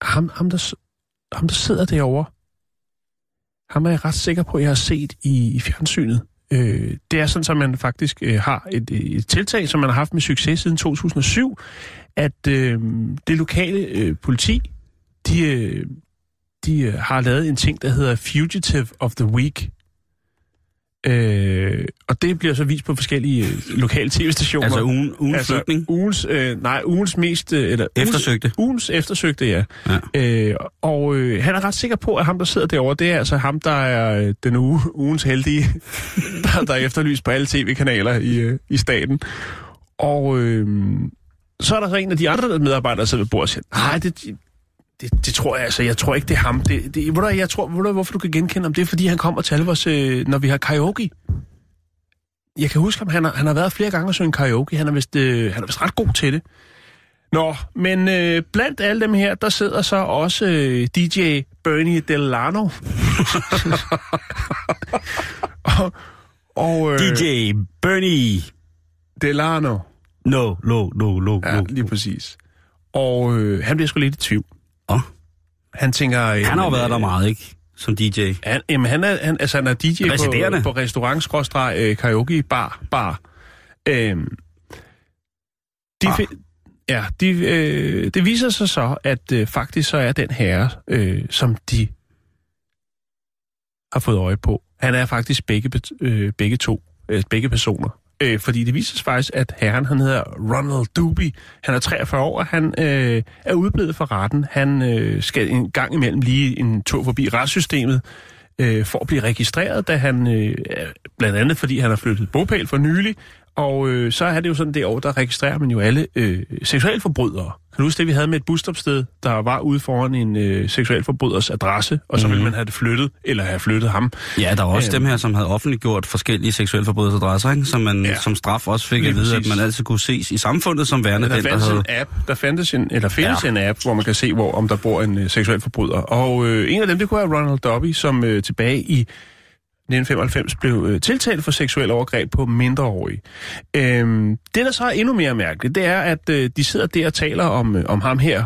ham, ham, der, ham, der sidder derovre, ham er jeg ret sikker på, at jeg har set i, i fjernsynet. Øh, det er sådan, at man faktisk øh, har et, et tiltag, som man har haft med succes siden 2007, at øh, det lokale øh, politi, de, øh, de øh, har lavet en ting, der hedder Fugitive of the Week. Øh, og det bliver så vist på forskellige øh, lokale tv-stationer. Altså ugen, ugen altså, flygtning. Ugens, øh, nej, ugens mest... Øh, eller, Eftersøgte. Ugens, ugens eftersøgte, ja. Ja. Øh, og øh, han er ret sikker på, at ham, der sidder derovre, det er altså ham, der er øh, den uge, ugens heldige, der, der er efterlyst på alle tv-kanaler i, øh, i staten. Og øh, så er der så en af de andre medarbejdere, der sidder ved bordet og siger, nej, det, det, det tror jeg altså, jeg tror ikke, det er ham. Det, det, ved du, jeg tror, ved du, hvorfor du kan genkende ham? Det er, fordi han kommer til os, øh, når vi har karaoke. Jeg kan huske ham, han har, han har været flere gange og synge karaoke. Han er vist, øh, han er vist ret god til det. Nå, men øh, blandt alle dem her, der sidder så også øh, DJ Bernie Delano. og, og, øh, DJ Bernie. Delano. No, no, no, no, Ja, no. lige præcis. Og øh, han bliver sgu lidt i tvivl. Åh. Han tænker... Han har jo været der øh, meget, ikke? Som DJ. Han, jamen, han er, han, altså, han er DJ på, på restaurant øh, karaoke bar. bar. Øhm, de, fi- ja, de, øh, det viser sig så, at øh, faktisk så er den herre, øh, som de har fået øje på, han er faktisk begge, øh, begge to, øh, begge personer. Øh, fordi det viser sig faktisk, at herren, han hedder Ronald Doobie. Han er 43 år, og han øh, er udblevet fra retten. Han øh, skal en gang imellem lige en tur forbi retssystemet øh, for at blive registreret, da han, øh, blandt andet fordi han har flyttet bopæl for nylig, og øh, så er det jo sådan det år, der registrerer man jo alle øh, seksualforbrydere. Kan du huske det, vi havde med et busstopsted, der var ude foran en øh, seksualforbryders adresse, og så mm. ville man have det flyttet, eller have flyttet ham. Ja, der var også Øhm. dem her, som havde offentliggjort forskellige seksuelle forbrydelsesadresser, ikke? Som man Ja. ja. som straf også fik Lige at vide, præcis. at man altid kunne ses i samfundet som værende Der den, der havde... en app, der fandtes en, eller findes ja. Ja. en app, hvor man kan se, hvor om der bor en øh, seksuel forbryder. Og øh, en af dem, det kunne være Ronald Dobby, som øh, tilbage i 1995 blev øh, tiltalt for seksuel overgreb på mindreårige. Øhm, det, der så er endnu mere mærkeligt, det er, at øh, de sidder der og taler om, øh, om ham her,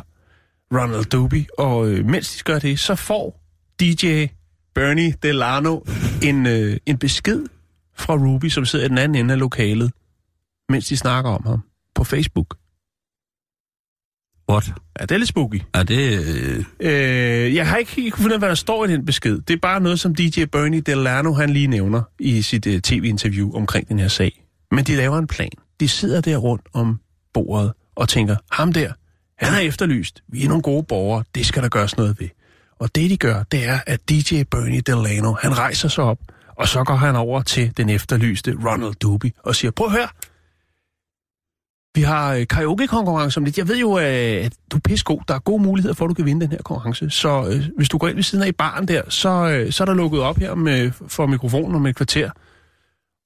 Ronald Dobby, og øh, mens de gør det, så får DJ Bernie Delano en, øh, en besked fra Ruby, som sidder i den anden ende af lokalet, mens de snakker om ham på Facebook. What? Ja, det er lidt spooky. Er det... Øh... Øh, jeg har ikke helt kunne finde ud af, hvad der står i den besked. Det er bare noget, som DJ Bernie Delano han lige nævner i sit uh, tv-interview omkring den her sag. Men de laver en plan. De sidder der rundt om bordet og tænker, ham der, han er efterlyst. Vi er nogle gode borgere. Det skal der gøres noget ved. Og det de gør, det er, at DJ Bernie Delano, han rejser sig op, og så går han over til den efterlyste Ronald Doobie og siger, prøv at høre, vi har øh, karaoke-konkurrence om lidt. Jeg ved jo, øh, at du er pissegod. Der er gode muligheder for, at du kan vinde den her konkurrence. Så øh, hvis du går ind ved siden af i baren der, så, øh, så er der lukket op her med, for mikrofonen om et kvarter.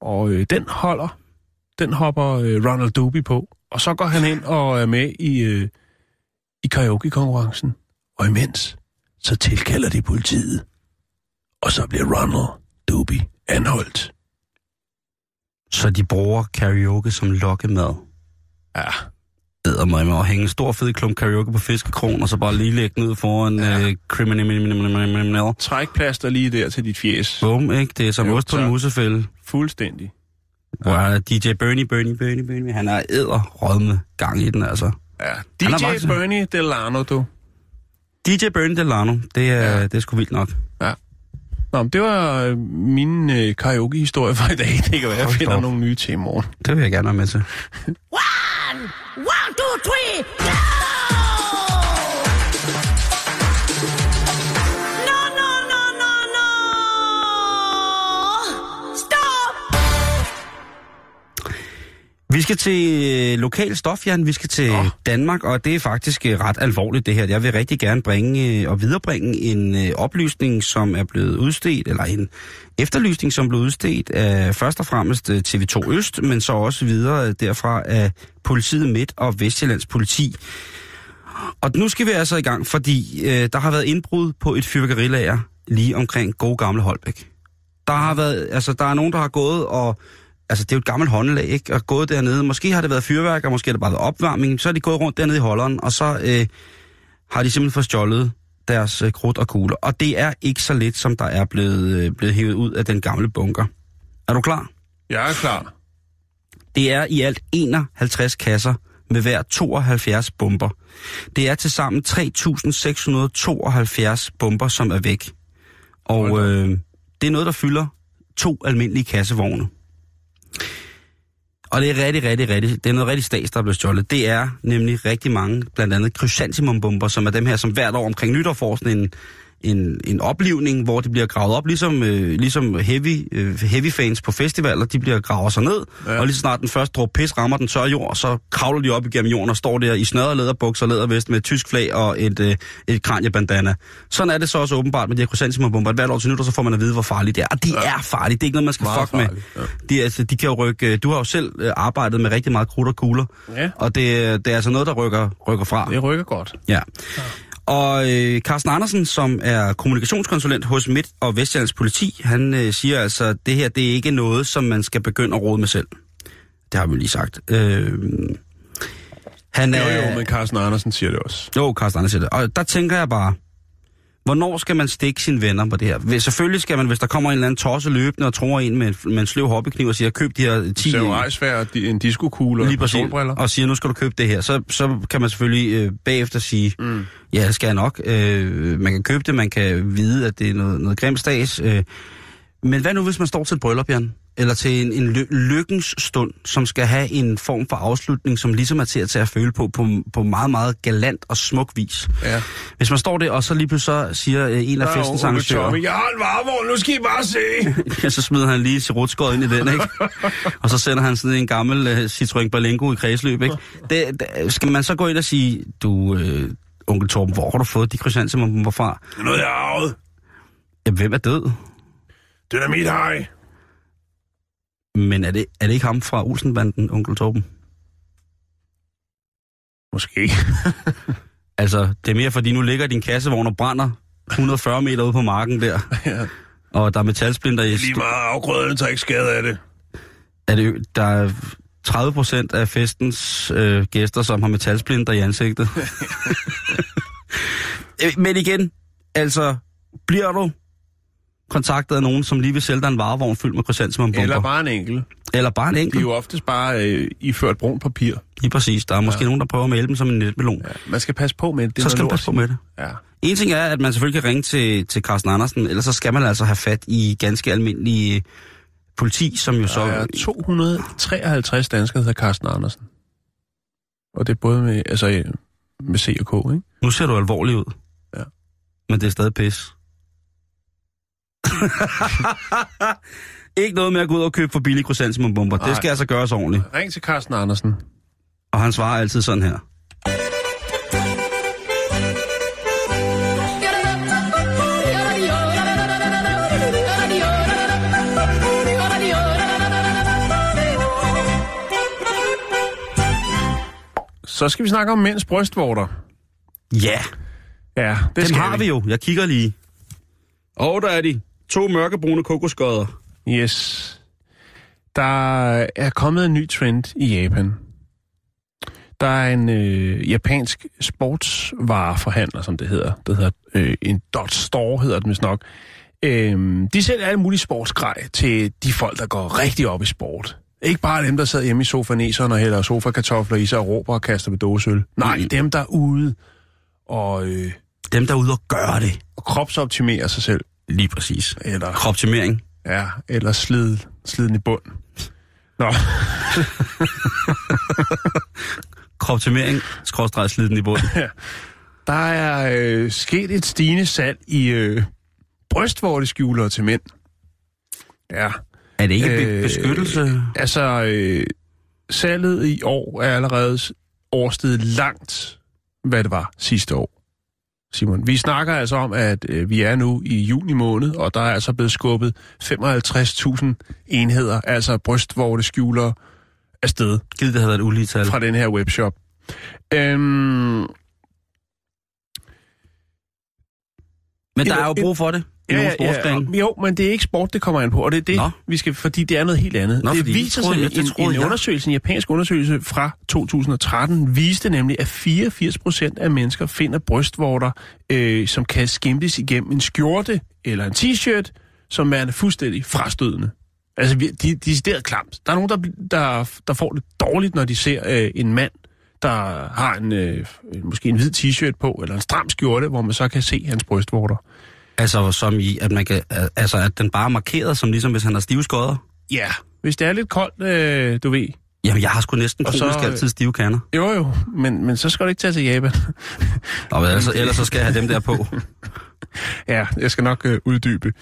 Og øh, den holder. Den hopper øh, Ronald Doby på. Og så går han ind og er med i, øh, i karaoke-konkurrencen. Og imens, så tilkalder de politiet. Og så bliver Ronald Doby anholdt. Så de bruger karaoke som lokkemad. Ja, æder mig med at hænge en stor fed klump karaoke på fiskekron, og så bare lige lægge ud foran Ja. ja. øh, criminal. trækplaster lige der til dit fjes. Bum, ikke? Det er som ost på en musefælde. Fuldstændig. Hvor er DJ Bernie, Bernie, Bernie, Bernie. Han er æder rådme gang i den, altså. Ja, Han er DJ voksen. Bernie Delano, du. DJ Bernie Delano, det er, Ja. ja. det er sgu vildt nok. Nå, men det var øh, min øh, karaoke-historie for i dag. Det kan være, jeg finder da op. nogle nye til i morgen. Det vil jeg gerne være med til. One, one, two, three, go! Vi skal til øh, lokal stof, Jan. Vi skal til Nå. Danmark, og det er faktisk øh, ret alvorligt det her. Jeg vil rigtig gerne bringe øh, og viderebringe en øh, oplysning, som er blevet udstedt, eller en efterlysning, som blev udstedt af først og fremmest øh, TV2 Øst, men så også videre øh, derfra af politiet Midt og Vestjyllands politi. Og nu skal vi altså i gang, fordi øh, der har været indbrud på et fyrværkerilager lige omkring gode gamle Holbæk. Der har været, altså der er nogen, der har gået og, altså det er jo et gammelt håndlag, ikke? Og gået dernede. Måske har det været fyrværk, og måske har det bare været opvarmning. Så er de gået rundt dernede i holderen, og så øh, har de simpelthen fået stjålet deres øh, krudt og kugler. Og det er ikke så lidt, som der er blevet, øh, blevet hævet ud af den gamle bunker. Er du klar? Jeg er klar. Det er i alt 51 kasser med hver 72 bomber. Det er til sammen 3.672 bomber, som er væk. Og øh, det er noget, der fylder to almindelige kassevogne. Og det er rigtig, rigtig, rigtig, det er noget rigtig stats, der er blevet stjålet. Det er nemlig rigtig mange, blandt andet chrysantimumbomber, som er dem her, som hvert år omkring nytår får sådan en, en, en oplivning, hvor de bliver gravet op, ligesom, øh, ligesom heavy, øh, heavy fans på festivaler, de bliver gravet sig ned, ja. og lige så snart den første dråbe pis rammer den tørre jord, så kravler de op igennem jorden og står der i snørre læderbukser, lædervest med et tysk flag og et, øh, et kranjebandana. Sådan er det så også åbenbart med de her chrysantimumbomber. Hvert år til nytår, så får man at vide, hvor farligt det er. Og det ja. er farligt. Det er ikke noget, man skal Meget fuck med. ja. De, altså, de kan jo rykke... Du har jo selv øh, arbejdet med rigtig meget krudt og kugler. Ja. Og det, det er altså noget, der rykker, rykker fra. Det rykker godt. Ja. Og øh, Carsten Andersen, som er kommunikationskonsulent hos Midt- og Vestjyllands politi, han øh, siger altså, at det her det er ikke noget, som man skal begynde at råde med selv. Det har vi lige sagt. Øh, han Jo, er, jo, men Carsten Andersen siger det også. jo, Carsten Andersen siger det. Og der tænker jeg bare, hvornår skal man stikke sine venner på det her? Selvfølgelig skal man, hvis der kommer en eller anden tosse løbende og tror en med, en- med en sløv hobbykniv og siger, køb de her 10... Samurai-svær, en diskokugle og solbriller. og siger, nu skal du købe det her, så, så kan man selvfølgelig øh, bagefter sige, mm. ja, det skal jeg nok. Øh, man kan købe det, man kan vide, at det er noget, noget grimt stads. Øh. Men hvad nu, hvis man står til et bryllup, Jan? Eller til en, en ly- lykkens stund, som skal have en form for afslutning, som ligesom er til at tage at føle på, på, på meget, meget galant og smuk vis. Ja. Hvis man står der, og så lige pludselig så siger øh, en af er festens arrangører, jeg har en varevogn, nu skal I bare se. ja, så smider han lige til rutskåret ind i den, ikke? og så sender han sådan en gammel uh, Citroën Berlingo i kredsløb, ikke? Det, det, skal man så gå ind og sige, du, øh, onkel Torben, hvor har du fået de krysantemumper fra? Det er noget, jeg har arvet. Ja, hvem er død? Dynamit hej. Men er det, er det ikke ham fra Olsenbanden, onkel Torben? Måske. Altså, det er mere fordi, nu ligger din kassevogn og brænder 140 meter ude på marken der, ja. og der er metalsplinter i... Lige meget afgrøderne tager ikke skade af det. Er det, der er 30 procent af festens øh, gæster, som har metalsplinter i ansigtet. Øh, Men igen, altså, bliver du kontaktet af nogen, som lige vil sælge dig en varevogn fyldt med krysantemumbomber? Eller bare en enkelt. Eller bare en De er jo oftest bare øh, iført brun papir. Lige præcis. Der er måske ja. nogen, der prøver at male dem som en netmelon. Ja, man skal passe på med det. det så skal noget passe på med det. Ja. En ting er, at man selvfølgelig kan ringe til, til Carsten Andersen, ellers så skal man altså have fat i ganske almindelige politi, som jo så... Der er 253 danskere, der hedder Carsten Andersen. Og det er både med, altså, med C og K, ikke? Nu ser du alvorlig ud. Ja. Men det er stadig pis. Ikke noget med at gå ud og købe for billige krysantemumbomber. Det skal altså gøres ordentligt. Ring til Carsten Andersen. Og han svarer altid sådan her. Så skal vi snakke om mænds brystvorter. Ja, Ja, det dem skal har vi jo. Jeg kigger lige. Og der er de. To mørkebrune kokoskodder. Yes. Der er kommet en ny trend i Japan. Der er en øh, japansk sportsvareforhandler, som det hedder. Det hedder øh, en dot store, hedder den vist nok. Øhm, de sælger alle mulige sportsgrej til de folk, der går rigtig op i sport. Ikke bare dem, der sidder hjemme i sofaneseren og hælder sofakartofler i sig og råber og kaster med dåseøl. Nej, Mm. dem, der er ude og, øh, Dem, der er ude og gør det. og kropsoptimerer sig selv. Lige præcis. Eller, Kroptimering. ja, eller slid, sliden i bund. Nå. Kroptimering, skråstrej sliden i bunden. Der er øh, sket et stigende salg i øh, brystvorteskjulere til mænd. Ja. Er det ikke Øh, beskyttelse? Altså, øh, salget i år er allerede oversteget langt, hvad det var sidste år. Simon, vi snakker altså om, at øh, vi er nu i juni måned, og der er altså blevet skubbet 55.000 enheder, altså brystvorteskjulere, afsted Givet, det havde været et ulige tal. fra den her webshop. Øhm, Men der er jo brug for det. I nogle sportsgrene? ja, jo, men det er ikke sport, det kommer an på, og det er det, Nå. vi skal, fordi det er noget helt andet. Nå, det viser sig, en, troede en jeg. undersøgelse, en japansk undersøgelse fra 2013, viste nemlig, at 84 procent af mennesker finder brystvorter, øh, som kan skimtes igennem en skjorte eller en t-shirt, som er fuldstændig frastødende. Altså, vi- de, de er der klamt. Der er nogen, der, der, der får det dårligt, når de ser øh, en mand, der har en, øh, måske en hvid t-shirt på, eller en stram skjorte, hvor man så kan se hans brystvorter. Altså, som i, at, man kan, altså, at den bare er markeret, som ligesom hvis han har stive skodder? Ja, hvis det er lidt koldt, øh, du ved. Jamen, jeg har sgu næsten Og så, kronisk øh, altid stive kander. Jo jo, men, men så skal du ikke tage til Japan. Og ellers, ellers så skal jeg have dem der på. ja, jeg skal nok øh, uddybe.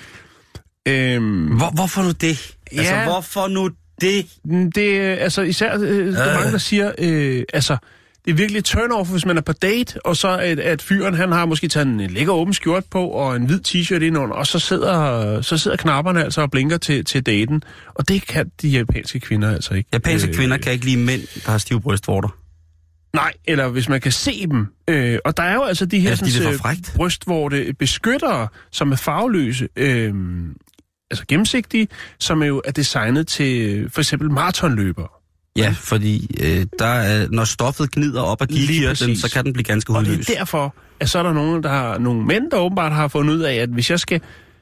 Øhm, Hvor, hvorfor nu det? Altså, Ja. hvorfor nu det? det er altså især, øh, der er mange, der siger, øh, altså, det er virkelig turn-off, hvis man er på date, og så at, at fyren, han har måske taget en lækker åben skjort på, og en hvid t-shirt indenunder, og så sidder, så sidder knapperne altså og blinker til, til daten. Og det kan de japanske kvinder altså ikke. Japanske øh, kvinder kan ikke lide mænd, der har stive brystvorter. Nej, eller hvis man kan se dem. Øh, og der er jo altså de her Ja, for øh, brystvorte beskyttere, som er farveløse, øh, altså gennemsigtige, som er jo er designet til øh, for eksempel maratonløbere. Ja, fordi øh, der er, når stoffet gnider op og giver den, så kan den blive ganske Og det hudløs. er derfor, at så er der nogen, der har, nogle mænd, der åbenbart har fundet ud af, at hvis jeg skal,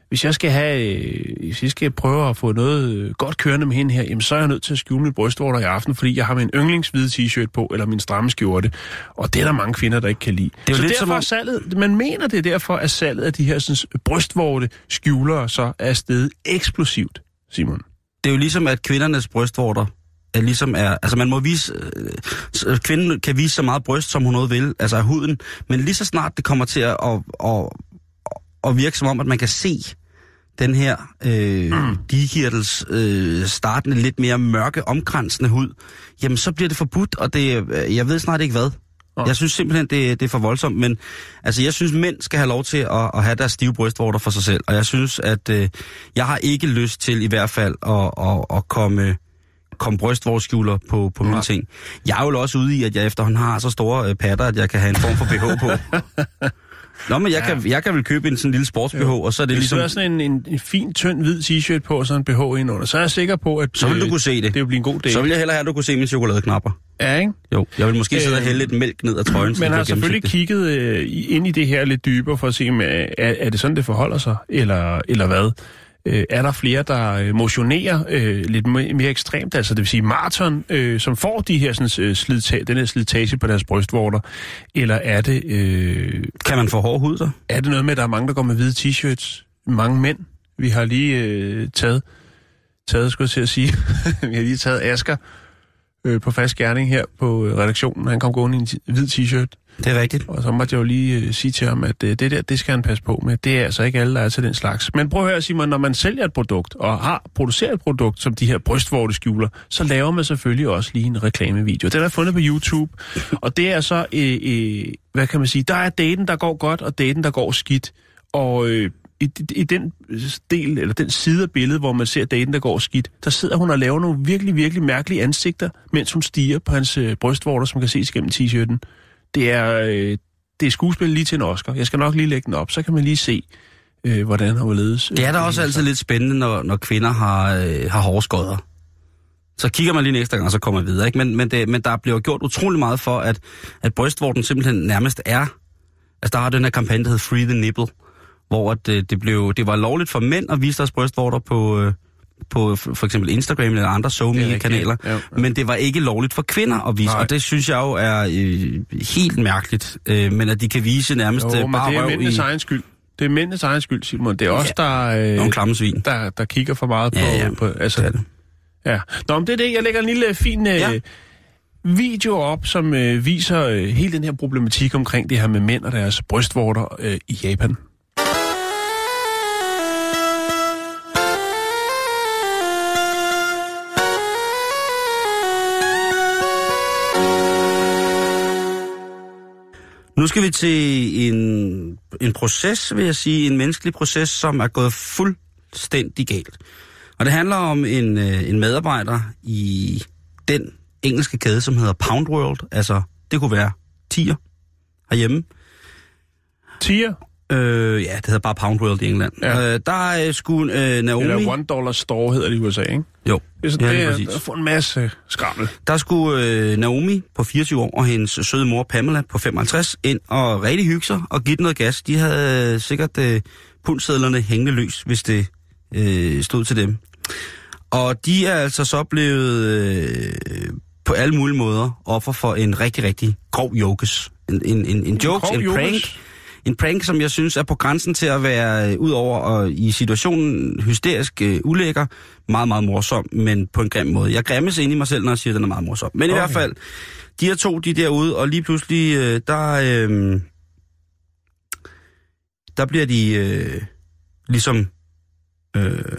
hvis jeg skal have, øh, hvis jeg skal prøve at få noget øh, godt kørende med hende her, jamen så er jeg nødt til at skjule mit brystvorter i aften, fordi jeg har min yndlingshvide t-shirt på, eller min stramme skjorte. Og det er der mange kvinder, der ikke kan lide. Det er så lidt derfor som om- salget, man mener det er derfor, at salget af de her sådan, brystvorte skjulere så er steget eksplosivt, Simon. Det er jo ligesom, at kvindernes brystvorter er ligesom er... Altså, man må vise... Øh, s- kvinden kan vise så meget bryst, som hun noget vil, altså af huden, men lige så snart det kommer til at, at, at, at virke som om, at man kan se den her øh, mm. digirtels øh, startende, lidt mere mørke, omkransende hud, jamen så bliver det forbudt, og det, øh, jeg ved snart ikke hvad. Nå. Jeg synes simpelthen, det, det er for voldsomt, men altså, jeg synes, mænd skal have lov til at, at have deres stive brystvorter for sig selv, og jeg synes, at øh, jeg har ikke lyst til i hvert fald at, at, at komme, komme brystvortskjuler på, på mine ting. Jeg er jo også ude i, at jeg efterhånden har så store øh, patter, at jeg kan have en form for BH på. Nå, men jeg, ja. kan, jeg kan vel købe en sådan lille sports-BH, og så er det Hvis ligesom... du har sådan en, en, en fin, tynd, hvid t-shirt på, og så en BH indenunder, så er jeg sikker på, at Så vil du øh, kunne se det. det vil blive en god dag. Så vil jeg hellere have, at du kunne se mine chokoladeknapper. Ja, ikke? Jo, jeg vil måske sidde og Øh, hælde lidt mælk ned ad trøjen. så Man har selvfølgelig kigget øh, ind i det her lidt dybere for at se, om, øh, er, er det sådan, det forholder sig, eller, eller hvad? Øh, er der flere, der øh, motionerer øh, lidt mere, ekstremt, altså det vil sige maraton, øh, som får de her sådan, øh, slidta- den her slitage på deres brystvorter, eller er det, øh, Kan man få hård hud så? er det noget med, at der er mange, der går med hvide t-shirts? Mange mænd. Vi har lige øh, taget, taget, skulle jeg til at sige, vi har lige taget Asger øh, på fast gerning her på øh, redaktionen. Han kom gående i en t- hvid t-shirt. Det er rigtigt. Og så måtte jeg jo lige øh, sige til ham, at øh, det der, det skal han passe på med. Det er altså ikke alle, der er til den slags. Men prøv at høre, Simon, når man sælger et produkt, og har produceret et produkt, som de her brystvorteskjuler, så laver man selvfølgelig også lige en reklamevideo. Den er fundet på YouTube, og det er så, øh, øh, hvad kan man sige, der er daten, der går godt, og daten, der går skidt. Og øh, i, i den del, eller den side af billedet, hvor man ser daten, der går skidt, der sidder hun og laver nogle virkelig, virkelig mærkelige ansigter, mens hun stiger på hans øh, brystvorter, som kan ses gennem t-shirten. Det er, øh, det er skuespil lige til en Oscar. Jeg skal nok lige lægge den op, så kan man lige se, øh, hvordan han ledes. Det er da også altid lidt spændende, når, når kvinder har, øh, har hårskodder. Så kigger man lige ekstra gang, og så kommer man videre. Ikke? Men, men, det, men der bliver gjort utrolig meget for, at, at brystvorten simpelthen nærmest er... Altså, der har den her kampagne, der hedder Free the Nipple, hvor at, øh, det, blev, det var lovligt for mænd at vise deres brystvorter på, øh, på for eksempel Instagram eller andre. SoMe-kanaler. Ja, ja. Men det var ikke lovligt for kvinder at vise, Nej. og det synes jeg jo er øh, helt mærkeligt. Øh, men at de kan vise nærmest Jo, øh, men bare det er mændenes i egen skyld. Det er mændenes egen skyld, Simon. Det er også der, nogle øh, klamme svin. der, der kigger for meget på... Ja, ja. på altså, Det er det. Ja. Nå, men det er det. Jeg lægger en lille fin øh, Ja. ja. video op, som øh, viser øh, hele den her problematik omkring det her med mænd og deres brystvorter øh, i Japan. Nu skal vi til en, en proces, vil jeg sige, en menneskelig proces, som er gået fuldstændig galt. Og det handler om en, øh, en medarbejder i den engelske kæde, som hedder Pound World. Altså, det kunne være tier herhjemme. Tier? Øh, ja, det hedder bare Pound World i England. Ja. Øh, der øh, skulle øh, Naomi... Eller One Dollar Store hedder det i USA, ikke? Jo, Det er sådan, ja, det, præcis. er, får en masse skrammel. Der skulle øh, Naomi på 24 år og hendes søde mor Pamela på 55 ind og rigtig hygge sig og give den noget gas. De havde øh, sikkert øh, pundsedlerne hængende løs, hvis det øh, stod til dem. Og de er altså så blevet øh, på alle mulige måder offer for en rigtig, rigtig grov jokes. En, en, en, en joke, grov en jokes? prank. En prank, som jeg synes er på grænsen til at være øh, ud over og i situationen hysterisk øh, ulækker, meget, meget morsom, men på en grim måde. Jeg græmmes ind i mig selv, når jeg siger, at den er meget morsom. Men okay. i hvert fald, de her to, de er derude, og lige pludselig, øh, der, øh, der bliver de øh, ligesom øh,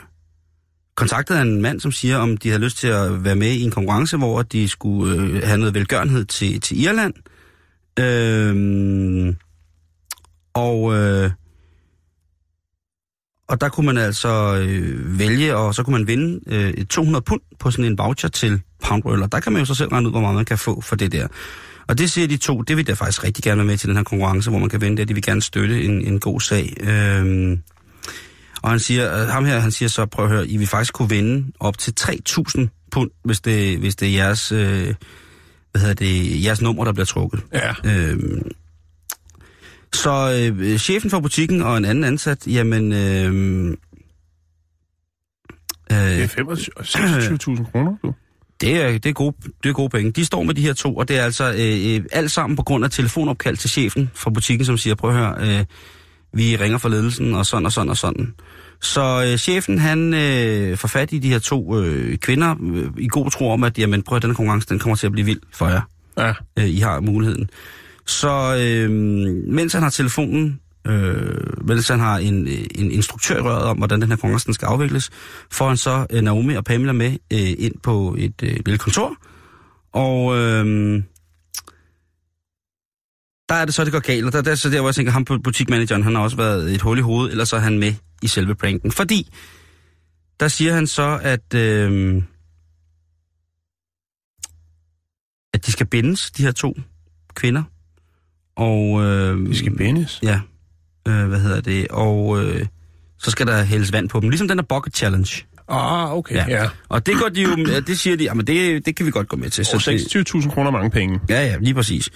kontaktet af en mand, som siger, om de havde lyst til at være med i en konkurrence, hvor de skulle øh, have noget velgørenhed til, til Irland. Øh, og, øh, og der kunne man altså øh, vælge, og så kunne man vinde øh, 200 pund på sådan en voucher til Pound Roll, og der kan man jo så selv regne ud, hvor meget man kan få for det der. Og det siger de to, det vil jeg faktisk rigtig gerne være med til den her konkurrence, hvor man kan vinde det, de vil gerne støtte en, en god sag. Øhm, og han siger, øh, ham her, han siger så, prøv at høre, I vil faktisk kunne vinde op til 3.000 pund, hvis det, hvis det er jeres, øh, hvad hedder det, jeres nummer, der bliver trukket. Ja. Øhm, så øh, chefen for butikken og en anden ansat, jamen... Øh, Det øh, er 25 26.000 kroner, du. det er, det, er gode, det er gode penge. De står med de her to, og det er altså øh, øh, alt sammen på grund af telefonopkald til chefen fra butikken, som siger, prøv at høre, øh, vi ringer fra ledelsen, og sådan og sådan og sådan. Så øh, chefen, han øh, får fat i de her to øh, kvinder øh, i god tro om, at jamen, prøv at den konkurrence, den kommer til at blive vild for jer. Ja. øh, I har muligheden. Så øh, mens han har telefonen, øh, mens han har en, en instruktør i røret om, hvordan den her kongressen den skal afvikles, får han så øh, Naomi og Pamela med øh, ind på et øh, lille kontor. Og øh, der er det så, det går galt. Og der, der er så der, hvor jeg tænker, ham på butikmanageren, han har også været et hul i hovedet, eller så er han med i selve pranken. Fordi, der siger han så, at... Øh, at de skal bindes, de her to kvinder. Og, øh, Vi skal bindes. Ja, øh, hvad hedder det? Og øh, så skal der hældes vand på dem. Ligesom den der bucket challenge. Ah, okay, Ja. ja. Og det går de jo, det siger de, jamen det, det kan vi godt gå med til. Og det, 26.000 kroner er mange penge. ja, ja, lige præcis.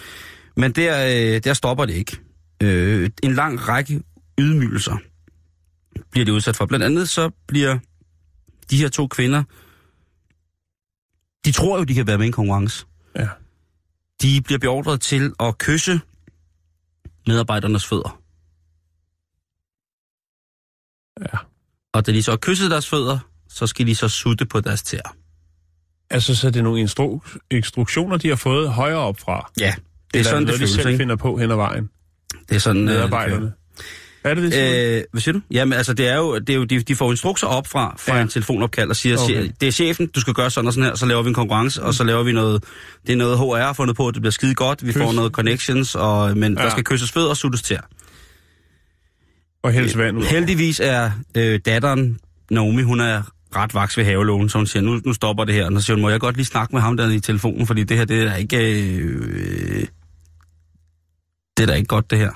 Men der, øh, der stopper det ikke. Øh, en lang række ydmygelser bliver det udsat for. Blandt andet så bliver de her to kvinder, de tror jo, de kan være med i en konkurrence. Ja. De bliver beordret til at kysse medarbejdernes fødder. Ja. Og da de så har kysset deres fødder, så skal de så sutte på deres tæer. Altså, så er det nogle instru- instruktioner, de har fået højere op fra. Ja, det er sådan, det noget, de føles, selv ikke? finder på hen ad vejen. Det er sådan, øh, det Medarbejderne. Er det det, kører. Øh, hvad siger du? Jamen, altså, det er jo, det er jo de, de får instrukser op fra, fra Ja. en telefonopkald og siger, Okay. det er chefen, du skal gøre sådan og sådan her, så laver vi en konkurrence, og så laver vi noget, det er noget HR har fundet på, det bliver skide godt, vi Kys. får noget connections, og, men ja. Der skal kysses fødder og suttes tæer. Og hældes vand ud. Heldigvis er øh, datteren, Naomi, hun er ret vaks ved havelågen, så hun siger, nu, nu stopper det her. Og så siger hun, må jeg godt lige snakke med ham der i telefonen, fordi det her, det er ikke... Øh, det er da ikke godt, det her.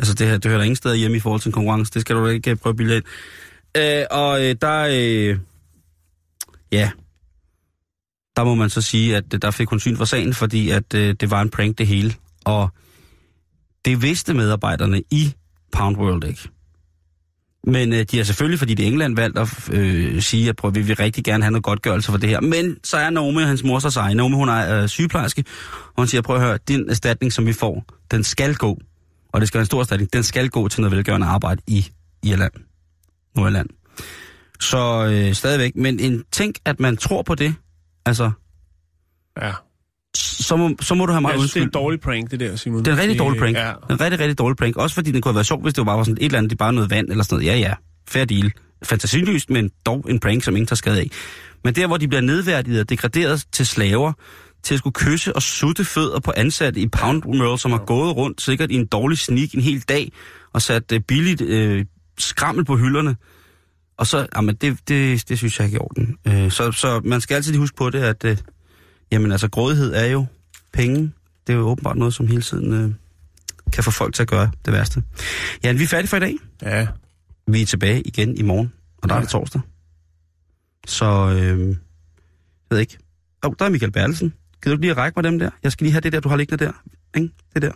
Altså, det her, det hører der ingen steder hjemme i forhold til en konkurrence. Det skal du da ikke øh, prøve at bilde ind. Øh, og øh, der... Øh, ja... Der må man så sige, at øh, der fik hun syn for sagen, fordi at øh, det var en prank det hele. Og det vidste medarbejderne i Pound World ikke. Men øh, de har selvfølgelig, fordi det er England, valgt at øh, sige, at prøv, vi vil rigtig gerne have noget godtgørelse for det her. Men så er Nome, og hans mor så sej. Nome, hun er øh, sygeplejerske, og hun siger, prøv at høre, din erstatning, som vi får, den skal gå, og det skal være en stor erstatning, den skal gå til noget velgørende arbejde i Irland. Nordjylland. Så øh, stadigvæk, men en, tænk, at man tror på det, altså, Ja. så må, så må du have meget Jeg synes, det er en undskyld. dårlig prank, det der, Simon. Det er en rigtig dårlig prank. Ja. En rigtig, rigtig dårlig prank. Også fordi den kunne have været sjov, hvis det bare var sådan et eller andet, det er bare noget vand eller sådan noget. Ja, ja. Fair deal. Fantasiløst, men dog en prank, som ingen tager skade af. Men der, hvor de bliver nedværdiget og degraderet til slaver, til at skulle kysse og sutte fødder på ansatte i Pound World, som har gået rundt sikkert i en dårlig sneak en hel dag, og sat øh, billigt øh, skrammel på hylderne. Og så, jamen, det, det, det synes jeg ikke er i orden. Øh, så, så man skal altid huske på det, at øh, jamen, altså, grådighed er jo penge. Det er jo åbenbart noget, som hele tiden øh, kan få folk til at gøre det værste. Ja, vi er færdige for i dag. Ja, Vi er tilbage igen i morgen, og der er Ja. det torsdag. Så, øh, jeg ved ikke. Åh, oh, der er Michael Bertelsen. Kan du ikke lige række mig dem der? Jeg skal lige have det der, du har liggende der. Ikke? Det der.